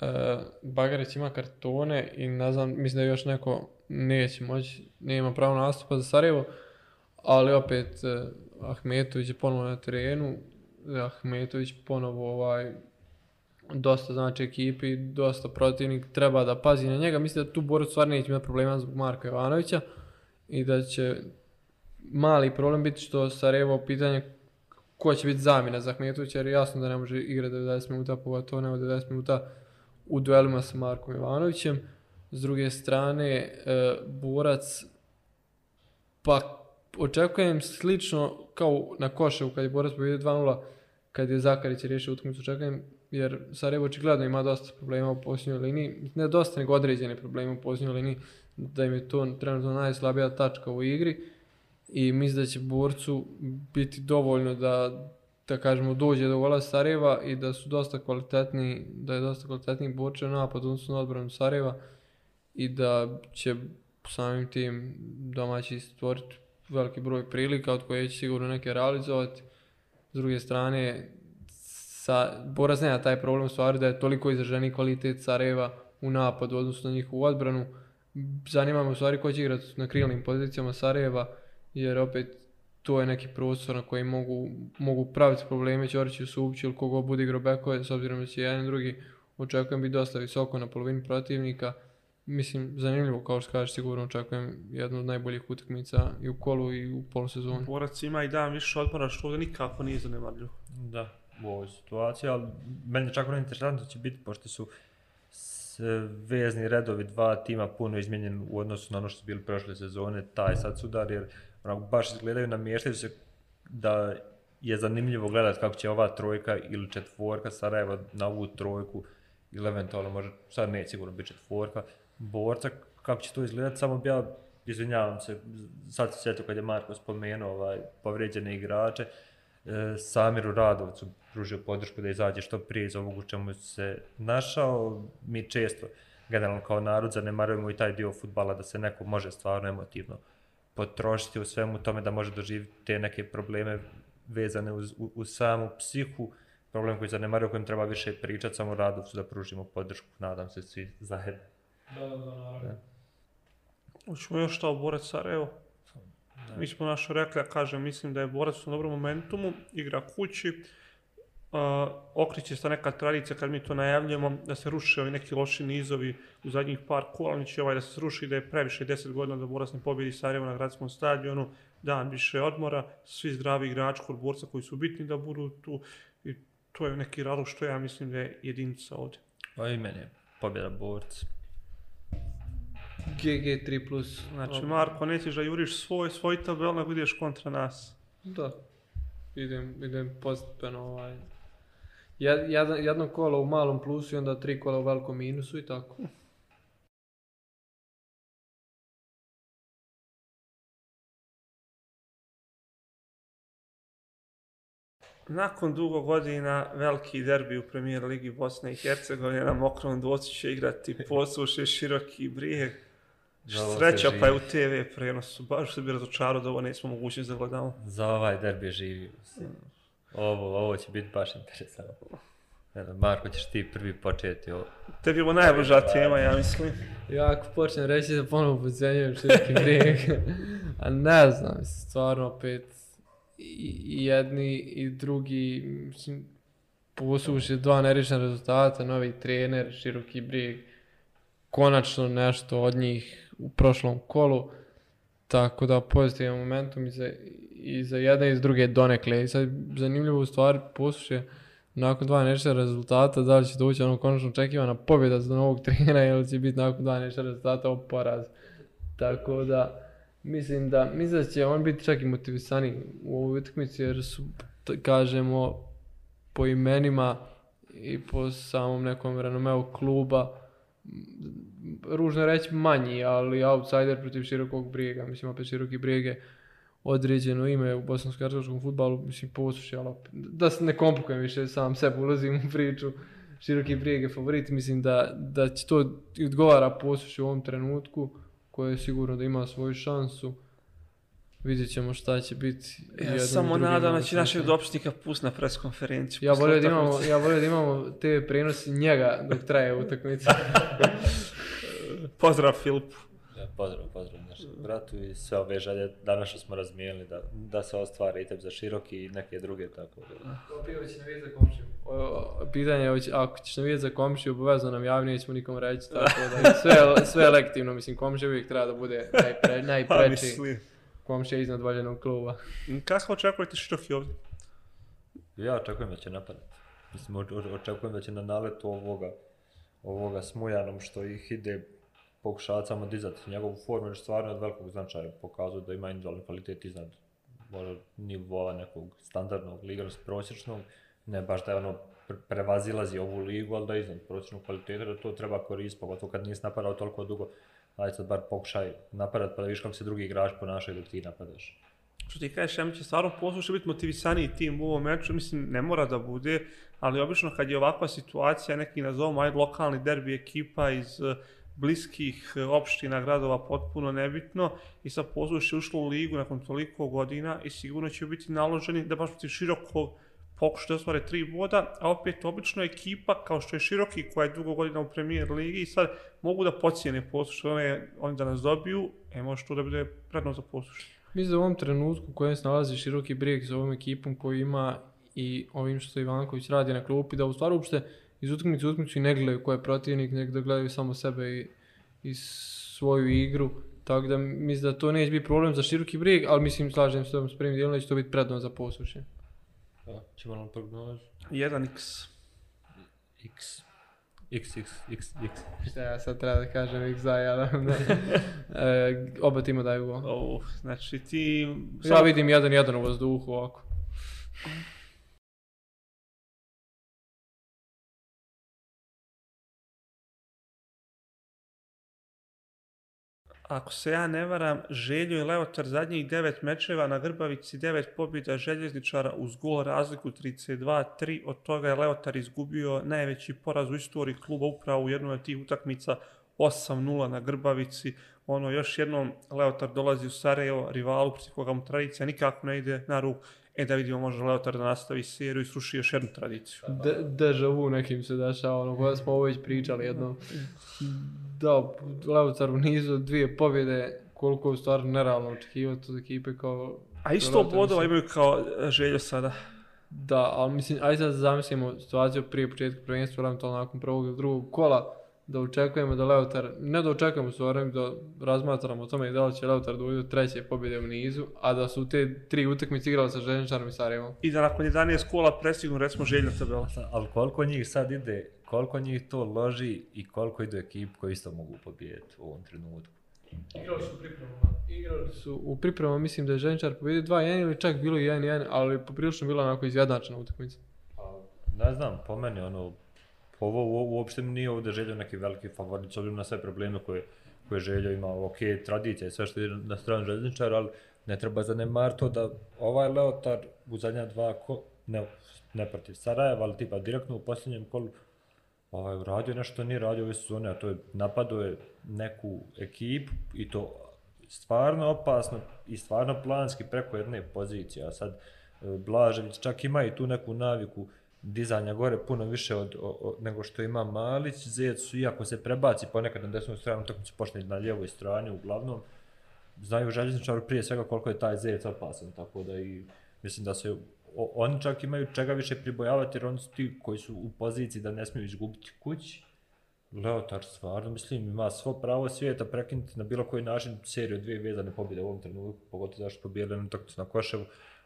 e, Bagarić ima kartone i ne znam, mislim da još neko neće moći, nema pravo nastupa za Sarajevo, ali opet eh, Ahmetović je ponovo na terenu, Ahmetović ponovo ovaj, dosta znači ekipi, dosta protivnik, treba da pazi na njega, mislim da tu borac stvarno neće imati problema zbog Marka Jovanovića i da će mali problem biti što Sarajevo pitanje ko će biti zamjena za Hmetovića jer jasno da ne može igrati 90 minuta, pogotovo ne 90 minuta u duelima sa Markom Jovanovićem. S druge strane, e, borac, pa očekujem slično kao na Koševu kad je borac pobjedio 2-0, kad je Zakarić riješio utakmicu, očekujem jer Sarajevo očigledno ima dosta problema u posljednjoj liniji, ne dosta nego određene probleme u posljednjoj liniji, da im je to trenutno najslabija tačka u igri i mislim da će borcu biti dovoljno da da kažemo dođe do gola Sarajeva i da su dosta kvalitetni, da je dosta kvalitetni borče napad odnosno na odbranu Sarajeva i da će samim tim domaći stvoriti veliki broj prilika od koje će sigurno neke realizovati. S druge strane, sa, Borac nema taj problem stvari da je toliko izraženi kvalitet Sarajeva u napadu odnosno na njihovu odbranu. Zanima me u stvari ko će igrati na krilnim pozicijama Sarajeva jer opet to je neki prostor na koji mogu, mogu praviti probleme Ćoriću, Subiću ili kogo bude igrao bekove, s obzirom da će jedan i drugi očekujem biti dosta visoko na polovini protivnika. Mislim, zanimljivo, kao što kažeš, sigurno očekujem jednu od najboljih utakmica i u kolu i u polusezoni. Borac ima i dan više odmora što ovdje nikako nije zanemarljivo. Da, u ovoj situaciji, ali meni je čak ono interesantno će biti, pošto su vezni redovi dva tima puno izmijenjeni u odnosu na ono što su bili prošle sezone, taj sad sudar, jer onako baš izgledaju, namještaju se da je zanimljivo gledati kako će ova trojka ili četvorka Sarajeva na ovu trojku ili eventualno može, sad neće sigurno biti četvorka, borca, kako će to izgledati, samo bi ja, izvinjavam se, sad se sjetio kad je Marko spomenuo ovaj, povrijeđene igrače, e, Samiru Radovcu pružio podršku da izađe što prije iz ovog u čemu se našao. Mi često, generalno kao narod, zanemarujemo i taj dio futbala da se neko može stvarno emotivno potrošiti u svemu tome, da može doživjeti te neke probleme vezane uz, u, uz samu psihu, problem koji zanemaruje, o kojem treba više pričati, samo Radovcu da pružimo podršku, nadam se svi zajedno. Da, da, da, naravno. Hoćemo još šta o Borac Sarajevo? Mi smo našo rekli, ja kažem, mislim da je Borac u dobrom momentumu, igra kući, uh, okriće se neka tradicija kad mi to najavljamo, da se ruše ovi neki loši nizovi u zadnjih par kola, neće ovaj da se sruši, da je previše 10 godina da Borac ne pobjedi Sarajevo na gradskom stadionu, dan više odmora, svi zdravi igrači kod borca koji su bitni da budu tu i to je neki razlog što ja mislim da je jedinica ovdje. Pa i meni je pobjeda borca. GG 3 plus. Znači, Marko, nećeš da juriš svoj, svoj tabel, nego ideš kontra nas. Da. Idem, idem postepeno ovaj. Jed, jedno, jedno kolo u malom plusu i onda tri kola u velikom minusu i tako. Nakon dugo godina veliki derbi u premijer ligi Bosne i Hercegovine na mokrom dvocu će igrati posluše široki brijeg. Sreća pa je u TV prenosu. Baš se bi razočarao da ovo nismo mogućni da gledamo. Za ovaj derbi živi. Ovo, ovo će biti baš interesantno. Ne znam, Marko, ćeš ti prvi početi ovo. Tebi je ovo najbliža tema, ja mislim. Ja ako počnem reći da ponovo podcenjujem široki brijeg, a ne znam, stvarno opet i, jedni i drugi, mislim, posuše dva nerešena rezultata, novi trener, široki brijeg, konačno nešto od njih u prošlom kolu, tako da pozitivan momentum i za, i za jedne i za druge donekle. I sad zanimljivo u stvari posuše nakon dva nerešena rezultata, da li će doći ono konačno očekivana pobjeda za novog trenera ili će biti nakon dva nerešena rezultata ovo poraz. Tako da, mislim da, mislim da će on biti čak i motivisani u ovoj utakmici jer su, kažemo, po imenima i po samom nekom renomeu kluba, ružno reći manji, ali outsider protiv širokog brijega. Mislim, opet široki brijeg je određeno ime u bosansko-hercegovačkom futbalu, mislim, posuši, ali opet- da se ne komplikujem više, sam sebe ulazim u priču. Široki brijeg je favorit, mislim da, da će to odgovara posuši u ovom trenutku, koje je sigurno da ima svoju šansu. Vidjet ćemo šta će biti. Ja samo nadam da će našeg dopisnika pust na pres konferenciju. Ja volio da imamo, ja volio da imamo TV prenos njega dok traje utakmica. Pozdrav Filipu. Ja, pozdrav, pozdrav našem bratu i sve ove želje danas što smo razmijenili da, da se ostvare i za široki i neke druge tako da. Pivo će navijeti za komšiju. O, o, pitanje je, ako ćeš navijeti za komšiju, obavezno nam javni, nećemo nikom reći, tako da sve, sve lektivno, mislim, komšija uvijek treba da bude najpre, Pa najpreći mislim. Komšija iznad voljenog kluba. Kako očekujete široki ovdje? Ja očekujem da će napadati. Mislim, očekujem da će na naletu ovoga, ovoga smujanom što ih ide pokušavati samo dizati njegovu formu, jer stvarno je od velikog značaja pokazuje da ima individualni kvalitet iznad možda nivoa nekog standardnog liga prosječnog, ne baš da je ono pre- prevazilazi ovu ligu, ali da je iznad prosječnog kvaliteta, da to treba koristiti, pogotovo kad nisi napadao toliko dugo, ajde sad bar pokušaj napadat pa da vidiš kako se drugi igrač ponašaju dok ti napadaš. Što ti kažeš, ja mi će stvarno poslušati biti motivisaniji tim u ovom meču, mislim ne mora da bude, ali obično kad je ovakva situacija, neki nazovemo ajde lokalni derbi ekipa iz e, bliskih e, opština, gradova, potpuno nebitno i sad poslušaj je ušlo u ligu nakon toliko godina i sigurno će biti naloženi da baš protiv širokog pokušati da ostvare tri boda, a opet obično ekipa kao što je Široki koja je dugo godina u premijer ligi i sad mogu da pocijene poslušaj, oni, oni da nas dobiju, e može to da bude prednost za poslušaj. Mislim da u ovom trenutku u kojem se nalazi široki brijeg s ovom ekipom koji ima i ovim što Ivanković radi na klupi, da u stvari uopšte iz utakmice u utakmicu i ne gledaju ko je protivnik, nego da gledaju samo sebe i, i svoju igru. Tako da mislim da to neće biti problem za široki brijeg, ali mislim slažem se s ovim s dijelom da će to biti prednost za poslušenje. Ćemo nam prognozu. 1x. X. X, X, X, X. Šta ja sad treba da kažem x za ja da e, oba tima daju gol. Oh, znači ti... Ja vidim jedan jedan u vazduhu ovako. Ako se ja ne varam, Željo i Leotar zadnjih devet mečeva na Grbavici, devet pobjeda željezničara uz gol razliku 32-3, od toga je Leotar izgubio najveći poraz u istoriji kluba upravo u jednoj od tih utakmica 8-0 na Grbavici. Ono, još jednom Leotar dolazi u Sarajevo, rivalu, protiv koga mu tradicija nikako ne ide na ruk. E da vidimo, može Leotar da nastavi seriju i sruši još jednu tradiciju. De, deja vu nekim se dešava, ono koja smo ovo već pričali jednom. Da, Leotar u nizu dvije pobjede, koliko je u stvari nerealno očekivati od ekipe kao... A isto bodova imaju kao Željo sada. Da, ali mislim, ajde sad zamislimo situaciju prije početka prvenstva, eventualno nakon prvog ili drugog kola, da očekujemo da Leotar, ne da očekujemo s stvari, da razmatramo o tome da li će Leotar doći do treće pobjede u nizu, a da su te tri utakmice igrali sa Željničarom i Sarajevom. I da nakon 11 kola prestignu recimo Željna tabela. Ali koliko njih sad ide, koliko njih to loži i koliko idu ekip koji isto mogu pobijediti u ovom trenutku. Igrali su u pripremama. Igrali su u pripremama, mislim da je Željničar pobjedio 2-1 ili čak bilo i 1-1, ali poprilično bila onako izjednačena utakmica. Ne znam, po meni ono, ovo u- uopšte mi nije ovdje želio neki veliki favorit, s obzirom na sve probleme koje, koje želio ima, ok, tradicija i sve što je na stranu željezničara, ali ne treba zanemar to da ovaj Leotar u zadnja dva, ko, ne, ne protiv Sarajeva, ali tipa direktno u posljednjem kolu, ovaj, uradio nešto što nije radio ove sezone, a to je napadao je neku ekipu i to stvarno opasno i stvarno planski preko jedne pozicije, a sad e, Blažević čak ima i tu neku naviku dizanja gore puno više od, o, o, nego što ima Malić, Zec, iako se prebaci ponekad na desnu stranu, tako se počne na lijevoj strani uglavnom, znaju željezničaru prije svega koliko je taj Zec opasan, tako da i mislim da se o, oni čak imaju čega više pribojavati jer oni su ti koji su u poziciji da ne smiju izgubiti kući. Leotar stvarno, mislim, ima svo pravo svijeta prekinuti na bilo koji način seriju dvije vezane pobjede u ovom trenutku, pogotovo zašto pobijeli na utakmicu na Koševu,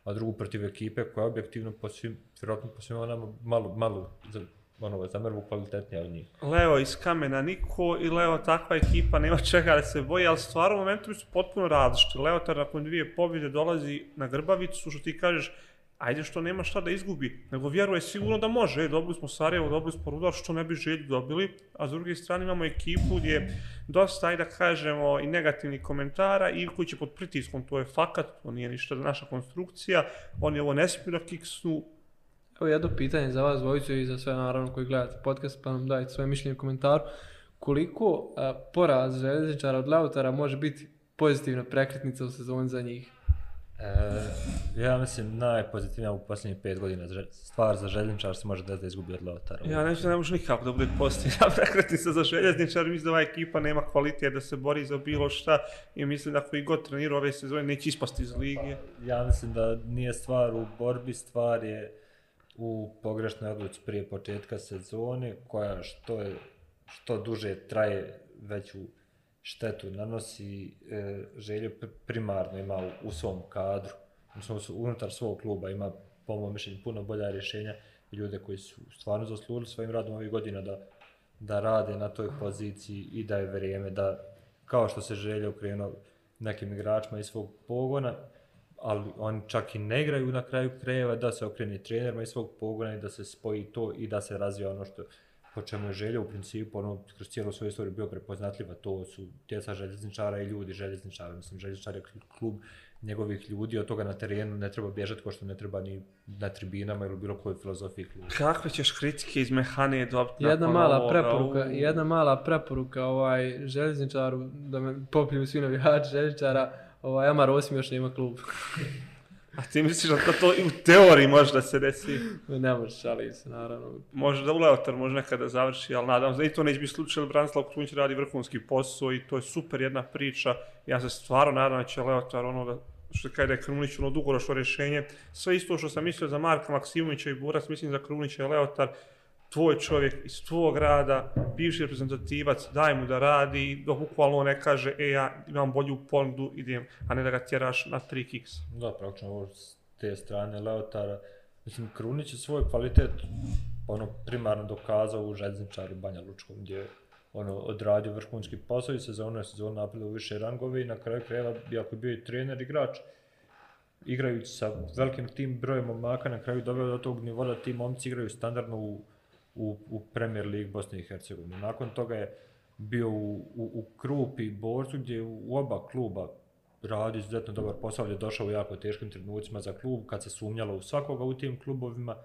a drugu protiv ekipe koja je objektivno po svim, vjerojatno po svima nama malo, malo za, ono, ovaj, za mrvu kvalitetnija od njih. Leo iz kamena niko i Leo takva ekipa nema čega da se boji, ali stvarno momentu su potpuno različiti. Leotar nakon dvije pobjede dolazi na Grbavicu, što ti kažeš, ajde što nema šta da izgubi, nego vjeruje sigurno da može, e, dobili smo Sarajevo, dobili smo Rudar, što ne bi želju dobili, a s druge strane imamo ekipu gdje je dosta, ajde da kažemo, i negativnih komentara i koji će pod pritiskom, to je fakat, to nije ništa naša konstrukcija, oni ovo ne smiju da kiksnu, Evo jedno pitanje za vas dvojicu i za sve naravno koji gledate podcast, pa nam dajte svoje mišljenje u komentaru. Koliko a, poraz željezničara od Lautara može biti pozitivna prekretnica u sezoni za njih? E, ja mislim najpozitivnija u posljednjih pet godina stvar za željezničar se može desiti da izgubi od Leotara. Ja neću da ne može nikako da bude pozitivna prekretnica za željezničar, mislim da ova ekipa nema kvalitet da se bori za bilo šta i mislim da koji god trenira ove sezone neće ispasti iz lige. Ja mislim da nije stvar u borbi, stvar je u pogrešnoj odluci prije početka sezone, koja što je što duže traje veću štetu nanosi e, želju primarno ima u, u svom kadru, odnosno unutar svog kluba ima po mojom mišljenju puno bolja rješenja i ljude koji su stvarno zaslužili svojim radom ovih godina da, da rade na toj poziciji i da je vrijeme da kao što se želje okrenuo nekim igračima iz svog pogona, ali oni čak i ne igraju na kraju krajeva da se okreni trenerima iz svog pogona i da se spoji to i da se razvija ono što po čemu je želja u principu, ono, kroz cijelu svoju istoriju bio prepoznatljiva, to su djeca željezničara i ljudi željezničara, mislim, željezničar je klub njegovih ljudi, od toga na terenu ne treba bježati, ko što ne treba ni na tribinama ili u bilo kojoj filozofiji kluba. Kakve ćeš kritike iz mehane dobiti Jedna nakon mala ovoga? preporuka, U, jedna mala preporuka ovaj željezničaru da me popiju svi navijači željezničara, ovaj Amar Osim još nema klub. A ti misliš da to, to i u teoriji može da se desi? ne može šalim se naravno. Može da u Leotar može nekada završi, ali nadam se da i to neće biti slučaj, jer Branislav Krunić radi vrhunski posao i to je super jedna priča. Ja se stvarno nadam da će Leotar ono da što kaže da je Krunić ono dugoročno rješenje. Sve isto što sam mislio za Marka Maksimovića i Burac, mislim za Krunića i Leotar, tvoj čovjek iz tvog grada, bivši reprezentativac, daj mu da radi, dok bukvalno on ne kaže, e, ja imam bolju ponudu, idem, a ne da ga tjeraš na 3 kiks. Da, praktično ovo s te strane Leotara, Mislim, Krunić je svoj kvalitet ono primarno dokazao u Željezničaru Banja Lučkom, gdje ono, odradio vrhunski posao i sezonu je sezonu napredo u više rangove i na kraju krajeva, iako je bio i trener, igrač, igrajući sa velikim tim brojem momaka, na kraju doveo do tog nivoa da ti momci igraju standardno u, u, u Premier League Bosne i Hercegovine. Nakon toga je bio u, u, u Krupi i Borcu, gdje je u oba kluba radi izuzetno dobar posao, gdje je došao u jako teškim trenucima za klub, kad se sumnjalo u svakoga u tim klubovima,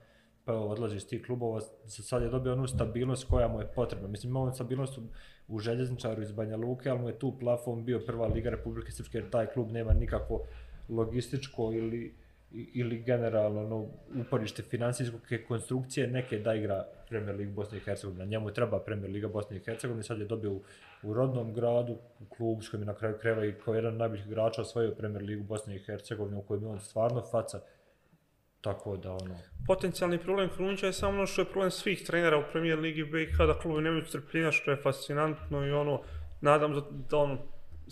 pa evo, odlazi iz tih klubova, sad je dobio onu stabilnost koja mu je potrebna. Mislim, imao stabilnost u, u željezničaru iz Banja Luke, ali mu je tu plafon bio prva Liga Republike Srpske, jer taj klub nema nikakvo logističko ili, ili generalno ono, uporište finansijske konstrukcije neke da igra Premier League Bosne i Hercegovine. Njemu treba Premier Liga Bosne i Hercegovine, sad je dobio u, u rodnom gradu, u klubu s kojim je na kraju kreva i kao jedan od najboljih igrača osvojio Premier Ligu Bosne i Hercegovine, u kojem je on stvarno faca Tako da ono... Potencijalni problem Krunića je samo ono što je problem svih trenera u Premier Ligi BiH, da klubi nemaju strpljenja, što je fascinantno i ono, nadam da, da ono,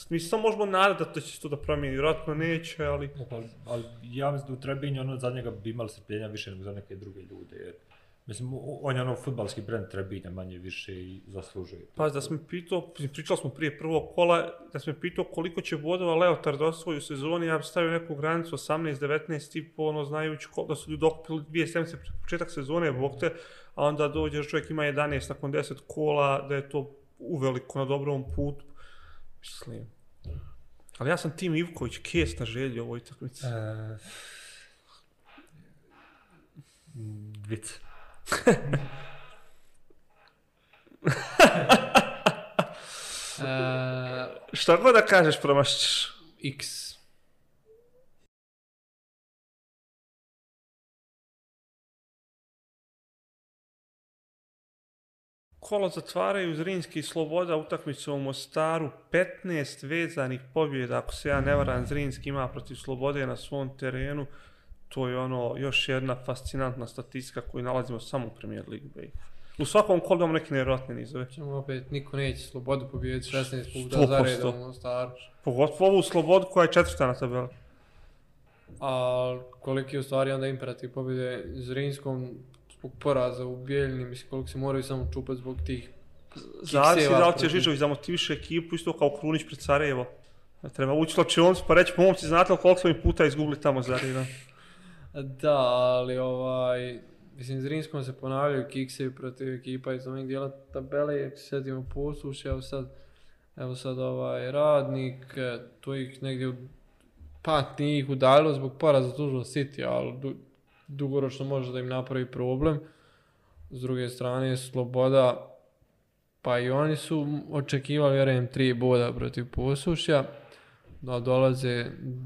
mi se samo možemo nadati da će se to da promijeni, vjerojatno neće, ali... Ali, ali ja mislim da u Trebinju ono za njega bi imali strpljenja više nego za neke druge ljude, jer Mislim, on je ono futbalski brend Trebinja manje više i zaslužuje. Pa da smo pitao, pričali smo prije prvog kola, da smo pitao koliko će bodova Leotard osvoji u sezoni, ja bih stavio neku granicu 18-19 tipa, ono, znajući da su ljudi okupili dvije sedmice pred početak sezone, bog te, a onda dođe čovjek ima 11 nakon 10 kola, da je to uveliko na dobrom putu. Mislim. Ali ja sam Tim Ivković, kes na želji ovoj takmici. E... Dvice. E, Šta god da kažeš, promašiš. X. Kolo zatvaraju Zrinski i Sloboda utakmicu u Mostaru. 15 vezanih pobjeda, ako se ja ne varam, Zrinski ima protiv Slobode na svom terenu. To je ono još jedna fascinantna statistika koju nalazimo samo u Premier League. U svakom kolu imamo neke nevjerojatne nizove. Ćemo opet, niko neće slobodu pobijediti 16 puta 100%. za redom u Mostaru. Pogotovo ovu Slobodu koja je četvrta na tabeli. A koliki je u stvari onda imperativ pobjede Zrinskom zbog poraza u Bijeljni, mislim koliko se moraju samo čupati zbog tih Zavisi da li će Žižović da motiviše ekipu, isto kao Krunić pred Sarajevo. Treba ući slačionicu pa reći, momci, znate li koliko smo im puta izgubili tamo za redom? Da, ali ovaj, mislim, Zrinskom se ponavljaju kiksevi protiv ekipa iz ovih dijela tabele, jak se sjetimo posuši, evo sad, evo sad ovaj radnik, e, to ih negdje, pa nije ih udaljilo zbog poraza Tuzla City, ali dugoročno može da im napravi problem. S druge strane, Sloboda, pa i oni su očekivali, vjerujem, tri boda protiv posušja, da dolaze,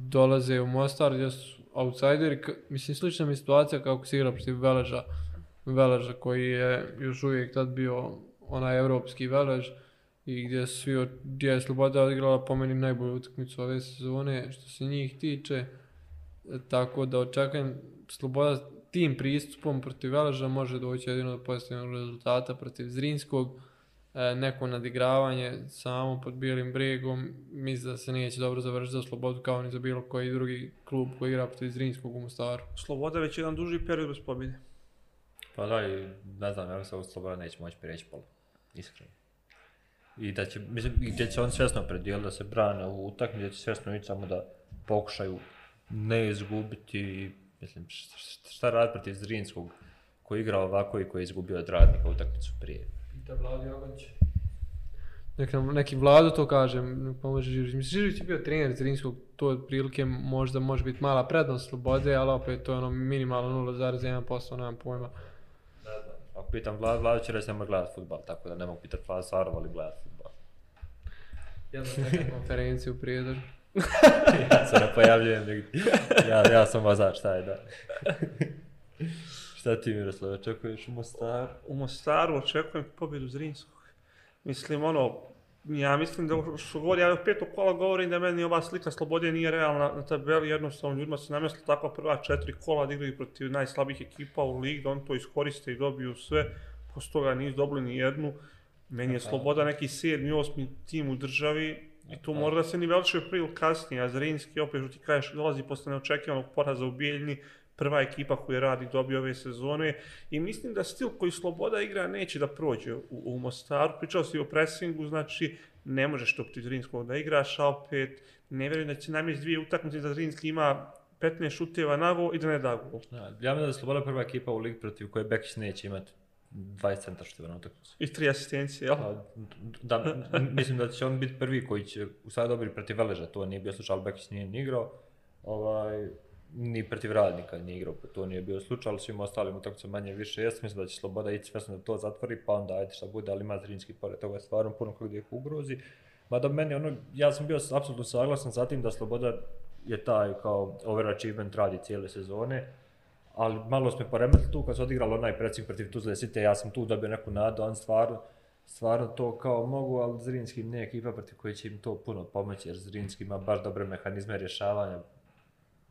dolaze u Mostar gdje su outsideri, mislim slična mi situacija kako se igra protiv Veleža, Veleža koji je još uvijek tad bio onaj evropski Velež i gdje svi, gdje je Sloboda odigrala po meni najbolju utakmicu ove sezone što se njih tiče, tako da očekujem Sloboda tim pristupom protiv Veleža može doći jedino do pozitivnog rezultata protiv Zrinskog, e, neko nadigravanje samo pod bijelim bregom, mislim da se neće dobro završiti za Slobodu kao ni za bilo koji drugi klub koji igra protiv Zrinskog u Mostaru. Sloboda već jedan duži period bez pobjede. Pa da, i ne znam, ja se ovo sloboda neće moći prijeći pola. Iskreno. I da će, mislim, i gdje će on svjesno predijel da se brane u utakmi, gdje će svjesno ići samo da pokušaju ne izgubiti, i, mislim, šta, šta rad protiv Zrinskog koji igra ovako i koji je izgubio od radnika utakmicu prije. Pita Vladi Ogoć. Nek nam neki Vlado to kaže, pomože Žižić. Mislim, Žižić je bio trener Zrinskog, to otprilike možda može biti mala prednost slobode, ali opet to je ono minimalno 0,1%, nemam pojma. Ako pitam Vlad, Vlad će reći nema gledat futbal, tako da ne mogu pitati Vlad Sarov, ali gledat futbal. Jedno neka konferencija u Prijedoru. ja se ne pojavljujem negdje. Ja, ja sam vozač taj dan. Šta ti Miroslav, očekuješ u Mostaru? U Mostaru očekujem pobjedu Zrinskog. Mislim, ono, ja mislim da što govori, ja u kola govorim da meni ova slika slobode nije realna na tabeli, jednostavno ljudima se namjesli tako prva četiri kola da igraju protiv najslabijih ekipa u ligi, da oni to iskoriste i dobiju sve, posle toga nisu dobili ni jednu. Meni je sloboda neki sedmi, osmi tim u državi i tu mora da se niveliše prije ili kasnije, a Zrinski, opet što ti kažeš, dolazi posle neočekivanog poraza u Bijeljni, prva ekipa koju radi dobio ove sezone i mislim da stil koji Sloboda igra neće da prođe u, u Mostaru. Pričao si o pressingu, znači ne možeš to protiv Zrinskog da igraš, a opet ne vjerujem da će najmjeć dvije utakmice da Zrinski ima 15 šuteva na gol i da ne da gol. Ja, ja mislim da je Sloboda prva ekipa u ligi protiv koje Bekić neće imati 20 centa šuteva na utakmicu. I tri asistencije, jel? Pa, Da, mislim da će on biti prvi koji će u sad dobiti protiv Veleža, to nije bio slučaj, ali Bekić nije ni igrao. Ovaj, ni protiv radnika nije igrao, pa to nije bio slučaj, ali svim ostalim utakmicama manje više jest, mislim da će Sloboda ići svesno da to zatvori, pa onda ajde šta bude, ali ima Zrinski pored toga je stvarno puno kog gdje ih ugrozi. Mada meni ono, ja sam bio apsolutno saglasan sa tim da Sloboda je taj kao overachievement radi cijele sezone, ali malo smo poremetili tu kad se odigralo onaj predsjednik protiv Tuzle City, ja sam tu dobio neku nadu, on stvarno, stvarno to kao mogu, ali Zrinski nije ekipa protiv koji će im to puno pomoći, jer Zrinski ima baš dobre mehanizme rješavanja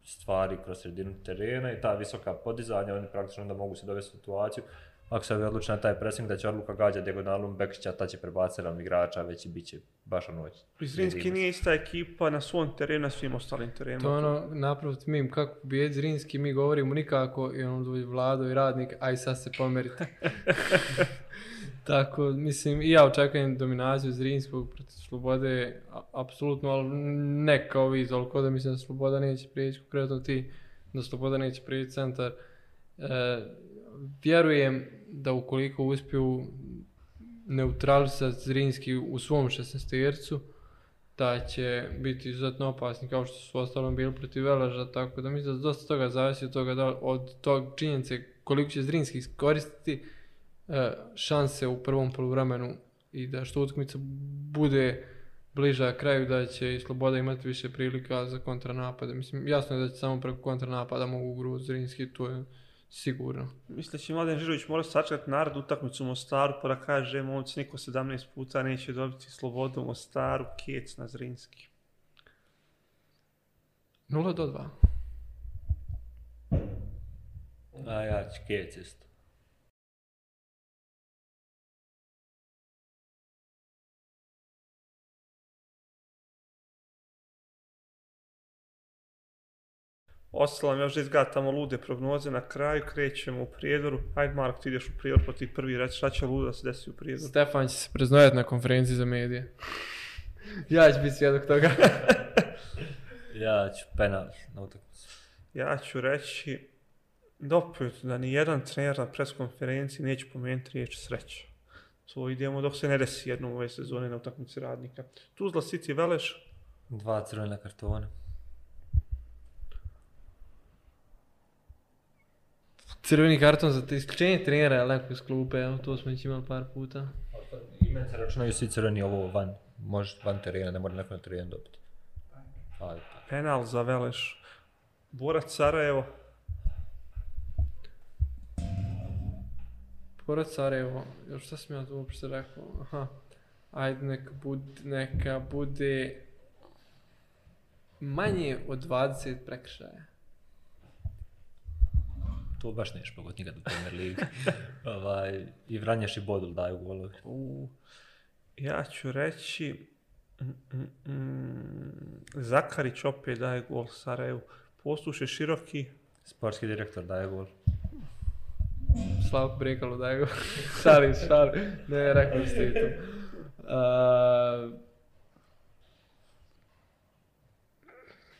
stvari kroz sredinu terena i ta visoka podizanja, oni praktično onda mogu se dovesti u situaciju ako se odluči na taj pressing da će odluka gađa dijagonalom Bekića, ta će prebaciti nam igrača, već i bit će baš ono već. Zrinski nije ista ekipa na svom terenu, na svim ostalim terenima. To je ono, napraviti mim, kako bijed Zrinski, mi govorimo nikako, i ono dođe Vlado i radnik, aj sad se pomerite. Tako, mislim, i ja očekujem dominaciju Zrinskog protiv Slobode, a- apsolutno, ali ne kao vi, toliko da mislim da Sloboda neće prijeći, konkretno ti, da Sloboda neće prijeći centar. E, vjerujem da ukoliko uspiju neutralisati Zrinski u svom 16 da će biti izuzetno opasni kao što su ostalom bili protiv Velaža, tako da mislim da dosta toga zavisi od toga da, od tog činjenice koliko će Zrinski iskoristiti e, šanse u prvom poluvremenu i da što utakmica bude bliža kraju da će i Sloboda imati više prilika za kontranapade. Mislim, jasno je da će samo preko kontranapada mogu ugru Zrinski, to je sigurno. Mislim da će Mladen Žirović morati sačekati narod utakmicu u Mostaru pa da kaže momci niko 17 puta neće dobiti slobodu u Mostaru, kec na Zrinski. 0 do 2. A ja ću kec isto. Ostalo nam još da izgatamo lude prognoze na kraju, krećemo u prijedoru. Ajde Marko, ti ideš u prijedor, pa ti prvi reći šta će ludo da se desi u prijedoru. Stefan će se preznojati na konferenciji za medije. ja ću biti svjedok toga. Ja ću penal na utakmicu. Ja ću reći da opet da ni jedan trener na preskonferenciji neće pomenuti riječ sreća. To idemo dok se ne desi jednom ove sezone na utakmici radnika. Tuzla City Veleš, Dva crvena kartona. Crveni karton za te isključenje trenera je lepo iz klupe, evo, to smo već imali par puta. Ime se računaju svi crveni ovo van. Može van terena, ne mora neko na terenu dobiti. Ajde. penal za Veleš. Borac Sarajevo, Pored Sarajevo, još šta sam ja tu uopšte rekao? Aha, ajde neka bude, neka bude manje od 20 prekršaja. To baš neš pogoditi nikad u Premier Ligi. ovaj, I Vranješ i Bodul daju golove. u, ja ću reći mm, mm, mm, Zakarić opet daje gol Sarajevu. Posluše široki, Sportski direktor daje gol. Slavko Brekalo da go. šalim, šalim. Ne, rekao ste i to. Uh,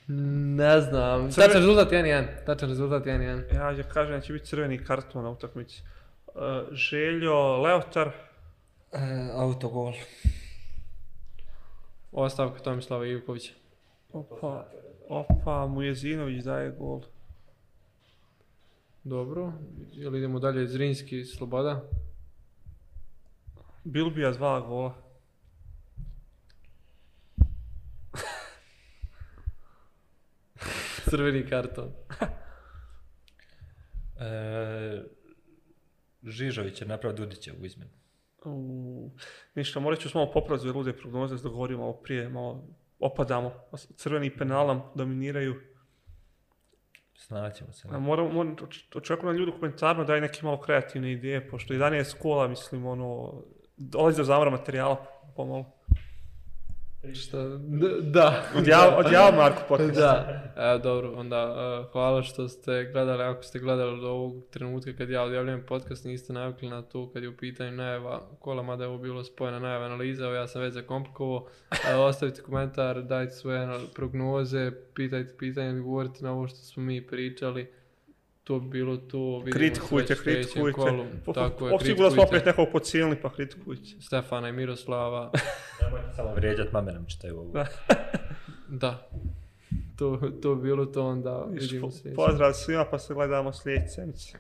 ne znam. Crven- Tačan rezultat 1-1. Tačan rezultat 1-1. ja ću kažem da će biti crveni karton na utakmici. Uh, Željo Leotar, E, autogol. Ostavka Tomislava Ivkovića. opa, opa, Mujezinović daje gol. Dobro. Jel idemo dalje? Zrinski, Sloboda. Bilbija dva gola. Crveni karton. E, Žižović je napravio Dudića u izmenu. U, ništa, morat ću s malo popraviti lude prognoze, da se dogovorimo malo prije, malo opadamo. Crveni penal nam dominiraju. Snaćemo se. A moram, moram, oč- očekujem na ljudi u komentarima daj neke malo kreativne ideje, pošto 11 kola, mislim, ono, dolazi do zamora materijala pomalo. Šta? Da. Odjav, odjav Marko podcast. Da, e, dobro, onda e, hvala što ste gledali, ako ste gledali do ovog trenutka kad ja odjavljujem podcast, niste navikli na to kad je u pitanju najava kola, mada je ovo bilo spojena najava analiza, evo ja sam već zakomplikovao, e, ostavite komentar, dajte svoje prognoze, pitajte pitanje, odgovorite na ovo što smo mi pričali, to bi bilo to, Kritikujte, kritikujte. kolu. Po- Tako je, Sigurno smo opet kritikujte nekog pocijelili, pa kritikujte. Stefana i Miroslava, Nemojte samo vrijeđat, mame nam čitaju ovo. Da. da, to, to bi bilo to onda, vidimo po- se. Pozdrav svima, pa se gledamo sljedeće sedmice.